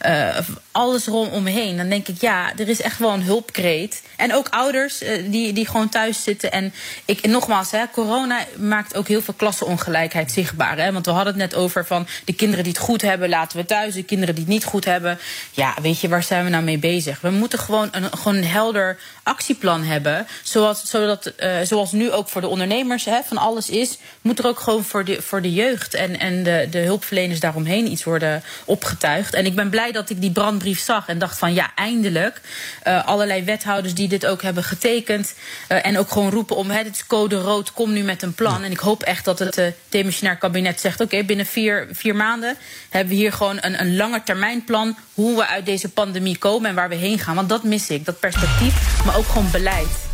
uh, alles rondomheen. Dan denk ik, ja, er is echt wel een hulpkreet. En ook ouders uh, die, die gewoon thuis zitten. En ik, nogmaals, hè, corona maakt ook heel veel klassenongelijkheid zichtbaar. Hè? Want we hadden het net over van de kinderen die het goed hebben, laten we thuis. De kinderen die het niet goed hebben. Ja, weet je, waar zijn we nou mee bezig? We moeten gewoon een, gewoon helder actieplan hebben. Zoals, zodat, zoals nu ook voor de ondernemers hè, van alles is, moet er ook gewoon voor de, voor de jeugd en, en de, de hulpverleners daaromheen iets worden opgetuigd. En ik ben blij dat ik die brandbrief zag en dacht van ja, eindelijk. Uh, allerlei wethouders die dit ook hebben getekend. Uh, en ook gewoon roepen om, het is code rood, kom nu met een plan. En ik hoop echt dat het uh, demissionair kabinet zegt... oké, okay, binnen vier, vier maanden hebben we hier gewoon een, een lange termijnplan... hoe we uit deze pandemie komen en waar we heen gaan. Want dat mis ik, dat perspectief, maar ook gewoon beleid.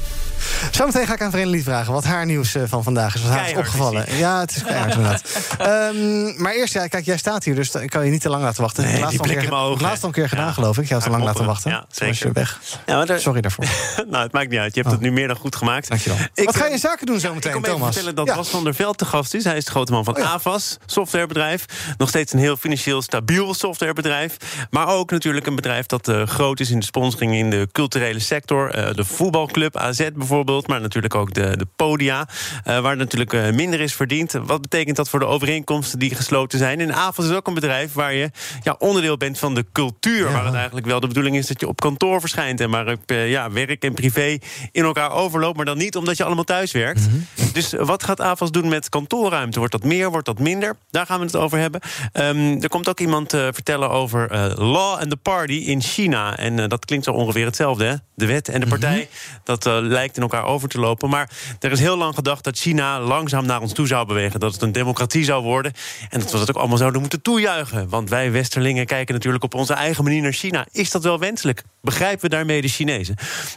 Zometeen ga ik aan Verenigd vragen wat haar nieuws uh, van vandaag is. Wat haar is opgevallen. Is ja, het is keihard inderdaad. um, maar eerst, ja, kijk, jij staat hier, dus ik kan je niet te lang laten wachten. Nee, laatst die blik keer, in mijn ogen. Laatst een keer gedaan, ja. geloof ik. Je had te lang laten wachten. Ja, zeker. je weg. Ja. Sorry daarvoor. nou, het maakt niet uit. Je hebt oh. het nu meer dan goed gemaakt. Dankjewel. Ik, wat ga je in zaken doen zometeen, ik Thomas? Ik vertellen dat. Bas van der Veld te gast is. Hij is de grote man van oh, Avas, softwarebedrijf. Nog steeds een heel financieel stabiel softwarebedrijf. Maar ook natuurlijk een bedrijf dat uh, groot is in de sponsoring in de culturele sector. Uh, de voetbalclub AZ bijvoorbeeld, maar natuurlijk ook de, de podia, uh, waar natuurlijk uh, minder is verdiend. Wat betekent dat voor de overeenkomsten die gesloten zijn? En Avos is ook een bedrijf waar je ja, onderdeel bent van de cultuur. Ja. Waar het eigenlijk wel de bedoeling is dat je op kantoor verschijnt. En waar uh, ja, werk en privé in elkaar overloopt. Maar dan niet omdat je allemaal thuis werkt. Mm -hmm. Dus wat gaat Avos doen met kantoorruimte? Wordt dat meer, wordt dat minder? Daar gaan we het over hebben. Um, er komt ook iemand vertellen over Law and the Party in China. En dat klinkt zo ongeveer hetzelfde, hè? De wet en de partij. Mm -hmm. Dat lijkt in elkaar over te lopen. Maar er is heel lang gedacht dat China langzaam naar ons toe zou bewegen. Dat het een democratie zou worden. En dat we dat ook allemaal zouden moeten toejuichen. Want wij Westerlingen kijken natuurlijk op onze eigen manier naar China. Is dat wel wenselijk? Begrijpen we daarmee de Chinezen?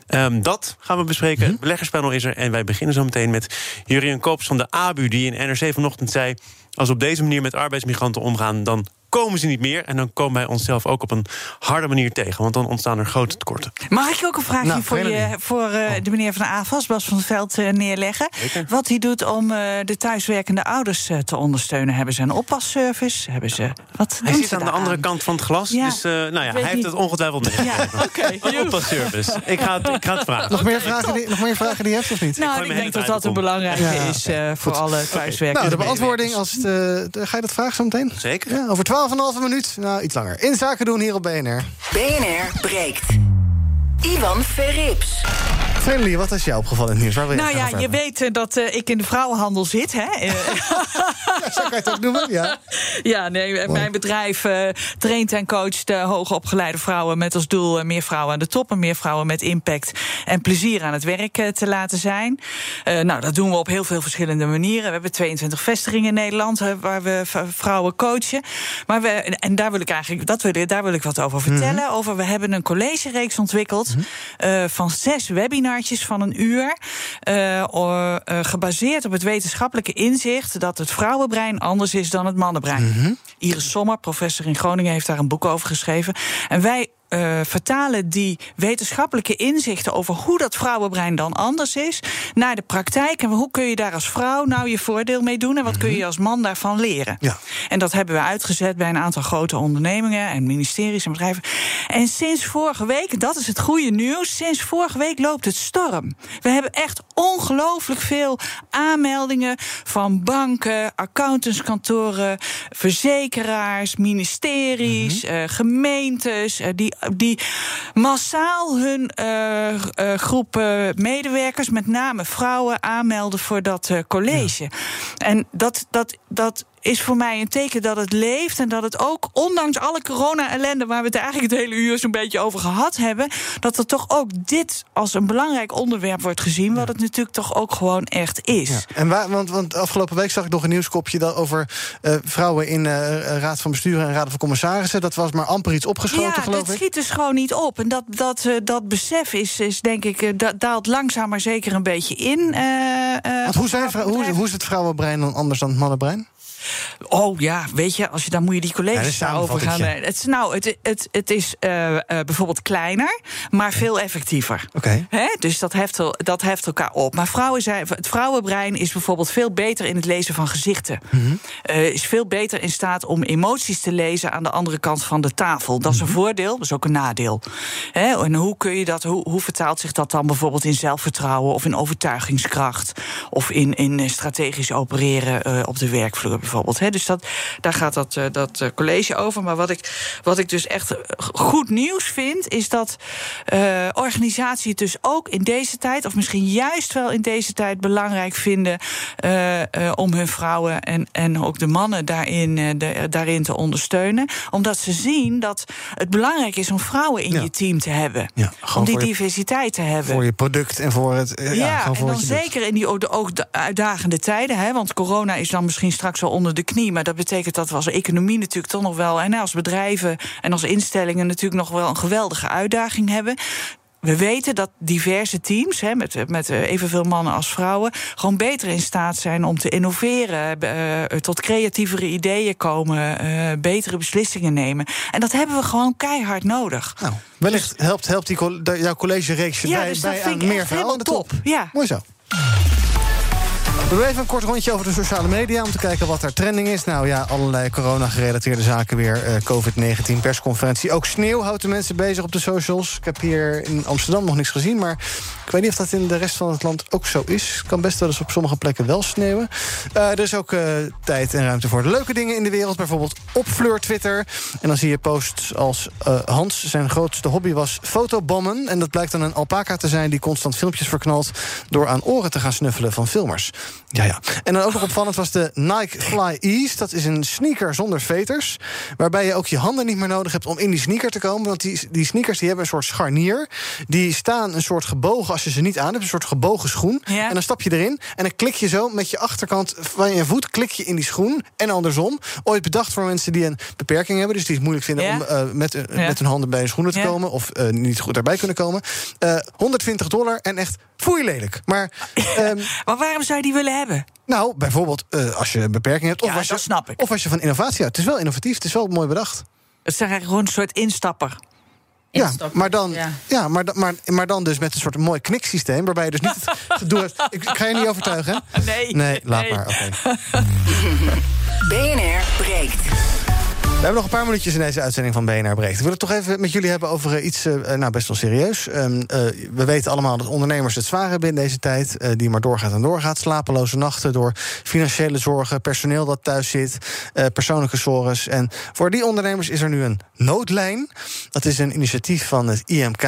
Um, dat gaan we bespreken. Het beleggerspanel is er. En wij beginnen zo meteen met Jurien Koops van de ABU... die in NRC vanochtend zei... als we op deze manier met arbeidsmigranten omgaan... dan komen ze niet meer. En dan komen wij onszelf ook op een harde manier tegen. Want dan ontstaan er grote tekorten. Mag ik ook een vraagje nou, voor, je, voor uh, de meneer van de AFAS, Bas van het Veld, uh, neerleggen? Zeker. Wat hij doet om uh, de thuiswerkende ouders te ondersteunen. Hebben ze een oppasservice? Hebben ze, wat hij zit aan de aan? andere kant van het glas. Ja. Dus nou ja, hij heeft niet. het ongetwijfeld meegekregen. Ja, okay. Een oppasservice. Ik ga het, ik ga het vragen. Nog, okay, meer vragen die, nog meer vragen die je hebt of niet? Nou, ik, ik denk dat dat een belangrijke ja. is voor Goed. alle thuiswerkende Nou, de beantwoording, als het, ga je dat vragen zo meteen? Zeker. Ja, over twaalf een halve minuut. Nou, iets langer. In zaken doen hier op BNR. BNR breekt. Ivan Verrips. Friendly, wat is jou opgevallen in het nieuws? Waar wil je Nou ja, je weet eh, dat eh, ik in de vrouwenhandel zit, hè? Eh, Zo kan je het ook noemen, ja. ja, nee, mijn bedrijf eh, traint en coacht uh, hoogopgeleide vrouwen met als doel uh, meer vrouwen aan de top en meer vrouwen met impact en plezier aan het werk uh, te laten zijn. nou, dat doen we op heel veel verschillende manieren. We hebben 22 vestigingen in Nederland waar we vrouwen coachen. Maar we, en daar wil ik eigenlijk, dat wil, daar wil ik wat over vertellen. Mm -hmm. Over, we hebben een collegereeks ontwikkeld mm -hmm. van zes webinartjes van een uur. Uh, gebaseerd op het wetenschappelijke inzicht dat het vrouwenbrein anders is dan het mannenbrein. Mm -hmm. Iris Sommer, professor in Groningen, heeft daar een boek over geschreven. En wij uh, vertalen die wetenschappelijke inzichten over hoe dat vrouwenbrein dan anders is naar de praktijk. En hoe kun je daar als vrouw nou je voordeel mee doen en wat kun je als man daarvan leren? Ja. En dat hebben we uitgezet bij een aantal grote ondernemingen en ministeries en bedrijven. En sinds vorige week, dat is het goede nieuws, sinds vorige week loopt het storm. We hebben echt ongelooflijk veel aanmeldingen van banken, accountantskantoren, verzekeraars, ministeries, mm -hmm. uh, gemeentes, uh, die die massaal hun uh, uh, groep medewerkers, met name vrouwen, aanmelden voor dat college. Ja. En dat, dat, dat is voor mij een teken dat het leeft en dat het ook, ondanks alle corona-ellende waar we het eigenlijk het hele uur zo'n beetje over gehad hebben, dat er toch ook dit als een belangrijk onderwerp wordt gezien, wat het natuurlijk toch ook gewoon echt is. Ja. En waar, want, want afgelopen week zag ik nog een nieuwskopje dat over uh, vrouwen in uh, Raad van Bestuur en Raad van Commissarissen. Dat was maar amper iets opgeschoten, ja, geloof ik. Ja, dat schiet dus gewoon niet op. En dat, dat, uh, dat besef is, is denk ik, dat daalt langzaam maar zeker een beetje in. want hoe, zijn, hoe, hoe is het vrouwenbrein dan anders dan het mannenbrein? Oh ja, weet je, als je, dan moet je die colleges ja, daarover gaan. Het, nou, het, het, het is uh, uh, bijvoorbeeld kleiner, maar veel effectiever. Oké. Okay. Dus dat heft, dat heft elkaar op. Maar vrouwen zijn, het vrouwenbrein is bijvoorbeeld veel beter in het lezen van gezichten. Mm -hmm. uh, is veel beter in staat om emoties te lezen aan de andere kant van de tafel. Dat is een voordeel, dat is ook een nadeel. En hoe kun je dat, hoe, hoe vertaalt zich dat dan bijvoorbeeld in zelfvertrouwen of in overtuigingskracht of in, in strategisch opereren op de werkvloer bijvoorbeeld? Dus dat, daar gaat dat, uh, dat uh, college over. Maar wat ik, wat ik dus echt goed nieuws vind, is dat uh, organisaties het dus ook in deze tijd, of misschien juist wel in deze tijd, belangrijk vinden om hun vrouwen en, en ook de mannen daarin, de, daarin te ondersteunen. Omdat ze zien dat het belangrijk is om vrouwen in ja. je team te hebben. Ja, om die diversiteit te hebben. Voor je product en voor het. Ja, ja en dan zeker in die ook, ook de uitdagende tijden. Hè, want corona is dan misschien straks wel onder de knie. Maar dat betekent dat we als economie natuurlijk toch nog wel... en als bedrijven en als instellingen natuurlijk nog wel een geweldige uitdaging hebben. We weten dat diverse teams, hè, met, met evenveel mannen als vrouwen, gewoon beter in staat zijn om te innoveren, uh, tot creatievere ideeën komen, uh, betere beslissingen nemen. En dat hebben we gewoon keihard nodig. Nou, wellicht helpt, helpt die, jouw collega-reeksje ja, bij, dus bij aan meer de top. top. Ja. Mooi zo. We doen even een kort rondje over de sociale media... om te kijken wat er trending is. Nou ja, allerlei corona-gerelateerde zaken weer. Uh, COVID-19 persconferentie. Ook sneeuw houdt de mensen bezig op de socials. Ik heb hier in Amsterdam nog niks gezien... maar ik weet niet of dat in de rest van het land ook zo is. Kan best wel eens op sommige plekken wel sneeuwen. Uh, er is ook uh, tijd en ruimte voor de leuke dingen in de wereld. Bijvoorbeeld op Fleur Twitter. En dan zie je posts als Hans zijn grootste hobby was fotobommen. En dat blijkt dan een alpaca te zijn... die constant filmpjes verknalt... door aan oren te gaan snuffelen van filmers. Ja, ja. En dan ook nog opvallend was de Nike Fly Ease. Dat is een sneaker zonder veters. Waarbij je ook je handen niet meer nodig hebt om in die sneaker te komen. Want die, die sneakers die hebben een soort scharnier. Die staan een soort gebogen als je ze niet aan hebt. Een soort gebogen schoen. Ja. En dan stap je erin. En dan klik je zo met je achterkant van je voet. Klik je in die schoen. En andersom. Ooit bedacht voor mensen die een beperking hebben. Dus die het moeilijk vinden Ja. om uh, met, uh, Ja. met hun handen bij hun schoenen te komen. Of uh, niet goed daarbij kunnen komen. Uh, 120 dollar en echt foei lelijk. Maar, um, maar waarom zou je die willen hebben? Nou, bijvoorbeeld uh, als je een beperking hebt. Of, Ja, als je, dat snap ik. of als je van innovatie houdt. Het is wel innovatief, het is wel mooi bedacht. Het is eigenlijk gewoon een soort instapper. Ja, maar dan, ja. maar, dan- maar, maar dan dus met een soort mooi kniksysteem... waarbij je dus niet het gedoe hebt... Ik, ik ga je niet overtuigen, hè? Nee. Nee, laat nee. maar, oké. BNR breekt. We hebben nog een paar minuutjes in deze uitzending van BNR Breekt. Ik wil het toch even met jullie hebben over eh, iets uh, nou, best wel serieus. Uh, we weten allemaal dat ondernemers het zwaar hebben in deze tijd... Die maar doorgaat en doorgaat. Slapeloze nachten door financiële zorgen, personeel dat thuis zit... persoonlijke zorgen. En voor die ondernemers is er nu een noodlijn. Dat is een initiatief van het IMK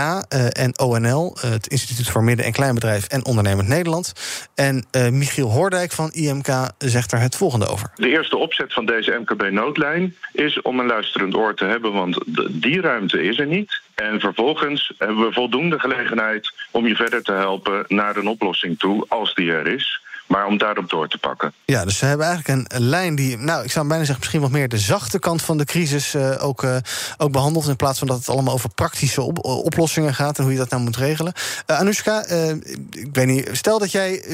en ONL... het Instituut voor Midden- en Kleinbedrijf en Ondernemend Nederland. En Michiel Hoordijk van IMK zegt er het volgende over. De eerste opzet van deze MKB-noodlijn is om een luisterend oor te hebben, want die ruimte is er niet. En vervolgens hebben we voldoende gelegenheid om je verder te helpen naar een oplossing toe, als die er is. Maar om daarop door te pakken. Ja, dus ze hebben eigenlijk een, lijn die, nou, ik zou bijna zeggen, misschien wat meer de zachte kant van de crisis uh, ook, uh, ook behandelt. In plaats van dat het allemaal over praktische op, oplossingen gaat en hoe je dat nou moet regelen. Uh, ik weet niet, stel dat jij,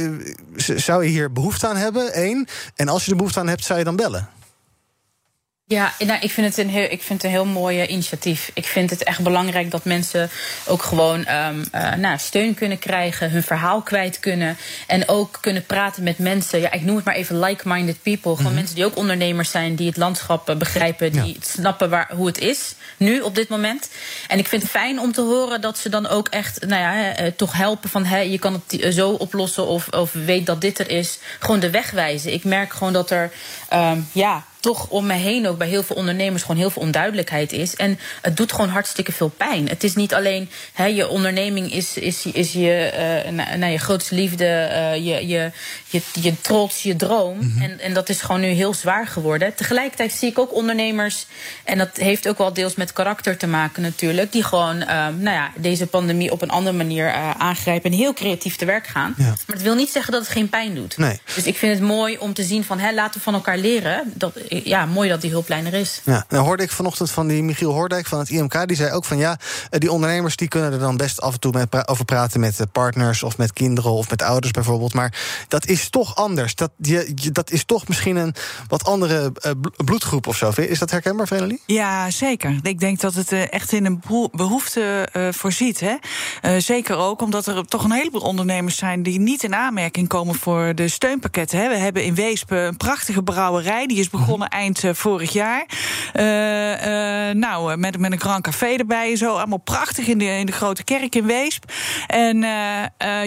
zou je hier behoefte aan hebben, één. En als je er behoefte aan hebt, zou je dan bellen? Ja, nou, ik vind het een heel, ik vind het een heel mooi initiatief. Ik vind het echt belangrijk dat mensen ook gewoon um, uh, nou, steun kunnen krijgen, hun verhaal kwijt kunnen. En ook kunnen praten met mensen. Ja, ik noem het maar even like-minded people. Gewoon mm -hmm. mensen die ook ondernemers zijn, die het landschap begrijpen, die ja. snappen waar, hoe het is nu op dit moment. En ik vind het fijn om te horen dat ze dan ook echt, nou ja, uh, toch helpen van hè, je kan het zo oplossen of, of weet dat dit er is. Gewoon de weg wijzen. Ik merk gewoon dat er, um, ja toch om me heen ook bij heel veel ondernemers gewoon heel veel onduidelijkheid is. En het doet gewoon hartstikke veel pijn. Het is niet alleen hè, je onderneming is, is, is je, uh, je grootste liefde, uh, je, je, je, je trots, je droom. Mm -hmm. en, en dat is gewoon nu heel zwaar geworden. Tegelijkertijd zie ik ook ondernemers, en dat heeft ook wel deels met karakter te maken natuurlijk, die gewoon uh, nou ja, deze pandemie op een andere manier aangrijpen en heel creatief te werk gaan. Ja. Maar het wil niet zeggen dat het geen pijn doet. Nee. Dus ik vind het mooi om te zien van hè, laten we van elkaar leren. Dat, ja, mooi dat die hulplijn er is. Ja, nou hoorde ik vanochtend van die Michiel Hoordijk van het IMK. Die zei ook van ja, die ondernemers die kunnen er dan best af en toe met pra over praten met partners of met kinderen of met ouders bijvoorbeeld. Maar dat is toch anders. Dat, je, je, dat is toch misschien een wat andere uh, bloedgroep of zo. Is dat herkenbaar, Vrenelie? Ja, zeker. Ik denk dat het uh, echt in een behoefte uh, voorziet. Hè? zeker ook omdat er toch een heleboel ondernemers zijn die niet in aanmerking komen voor de steunpakketten. Hè? We hebben in Weesp een prachtige brouwerij. Die is begonnen eind uh, vorig jaar. Uh, uh, nou, met, met een Grand Café erbij en zo. Allemaal prachtig in de, in de grote kerk in Weesp. En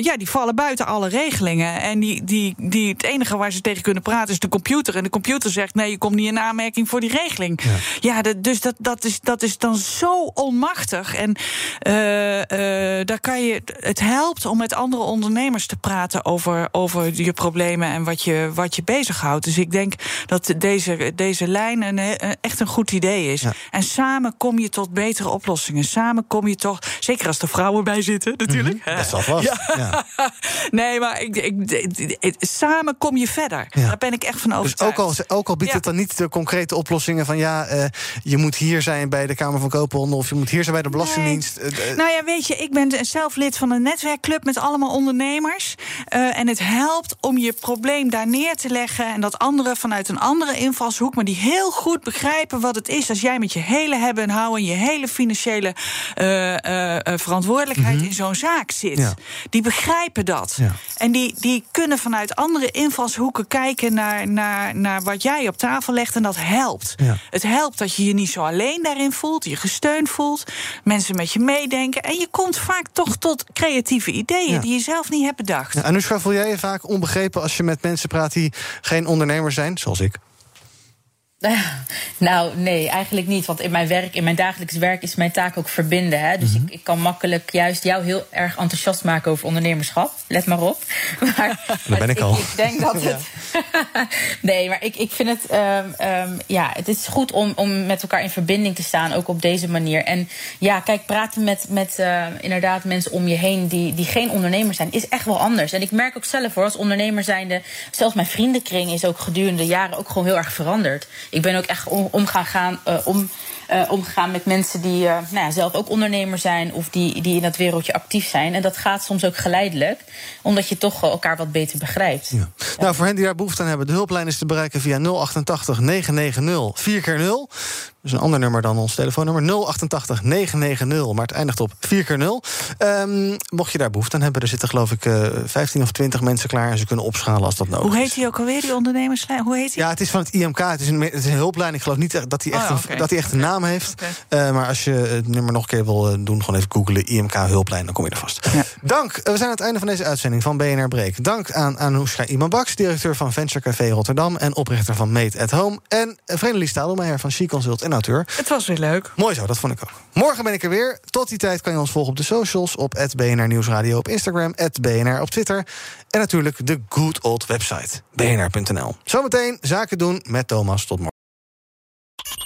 ja, die vallen buiten alle regelingen. En die, die, die, het enige waar ze tegen kunnen praten is de computer. En de computer zegt: nee, je komt niet in aanmerking voor die regeling. Ja, dus dat, dat, is, dat is dan zo onmachtig. En daar kan je. Het helpt om met andere ondernemers te praten over, over je problemen en wat je, wat je bezighoudt. Dus ik denk dat deze, deze lijn een, echt een goed idee is. Ja. En samen kom je tot betere oplossingen. Samen kom je toch, zeker als er vrouwen bij zitten, natuurlijk. Mm -hmm. Dat zal vast. Ja. Ja. nee, maar ik, ik, ik, samen kom je verder. Daar ben ik echt van overtuigd. Dus ook al, ook al biedt het dan niet de concrete oplossingen van ja, uh, je moet hier zijn bij de Kamer van Koophandel of je moet hier zijn bij de Belastingdienst. Nee. Uh, nou ja, weet je, ik ben zelf lid van een netwerkclub met allemaal ondernemers. Uh, en het helpt om je probleem daar neer te leggen en dat anderen vanuit een andere invalshoek, maar die heel goed begrijpen wat het is als jij met je hele hebben en houden, je hele financiële uh, uh, verantwoordelijkheid mm -hmm. in zo'n zaak zit. Ja. Die begrijpen dat. Ja. En die, die kunnen vanuit andere invalshoeken kijken naar, naar, naar wat jij op tafel legt. En dat helpt. Ja. Het helpt dat je je niet zo alleen daarin voelt, je gesteund voelt, mensen met je meedenken. En je komt vaak toch tot creatieve ideeën die je zelf niet hebt bedacht. Ja, Anushka, voel jij je vaak onbegrepen als je met mensen praat die geen ondernemer zijn, zoals ik? Nou, nee, eigenlijk niet. Want in mijn werk, in mijn dagelijks werk, is mijn taak ook verbinden. Hè? Dus mm -hmm. ik, ik, kan makkelijk juist jou heel erg enthousiast maken over ondernemerschap. Let maar op. Maar Daar ben ik al. Ik, denk dat het. nee, maar ik, ik vind het. Um, um, ja, het is goed om, om met elkaar in verbinding te staan, ook op deze manier. En ja, kijk, praten met, met uh, inderdaad mensen om je heen die, die geen ondernemer zijn, is echt wel anders. En ik merk ook zelf hoor, als ondernemer zijnde, zelfs mijn vriendenkring is ook gedurende de jaren ook gewoon heel erg veranderd. Ik ben ook echt om, gaan gaan, uh, om eh, omgegaan met mensen die eh, nou ja, zelf ook ondernemer zijn of die, die in dat wereldje actief zijn. En dat gaat soms ook geleidelijk, omdat je toch elkaar wat beter begrijpt. Ja. Nou, voor hen die daar behoefte aan hebben, de hulplijn is te bereiken via 088 990 4 keer 0 is een ander nummer dan ons telefoonnummer. 088 990, maar het eindigt op 4 keer 0 um, Mocht je daar behoefte aan hebben, er zitten geloof ik uh, 15 of 20 mensen klaar... en ze kunnen opschalen als dat nodig is. Hoe heet hij ook alweer, die ondernemerslijn? Hoe heet hij? Ja, het is van het IMK. Het is een, het is een hulplijn. Ik geloof niet dat hij echt, oh, okay. dat hij echt een naam heeft. Okay. Uh, maar als je het nummer nog een keer wil uh, doen... gewoon even googlen IMK hulplijn, dan kom je er vast. Ja. Dank. we zijn aan het einde van deze uitzending van BNR Breek. Dank aan Anoushka Imanbaks, directeur van Venture Café Rotterdam... en oprichter van Made at Home. En Vrenelies Stadelmeijer van She Consult en auteur. Het was weer leuk. Mooi zo, dat vond ik ook. Morgen ben ik er weer. Tot die tijd kan je ons volgen op de socials... op BNR Nieuwsradio op Instagram, BNR op Twitter... en natuurlijk de good old website, bnr.nl. Zometeen zaken doen met Thomas. Tot morgen.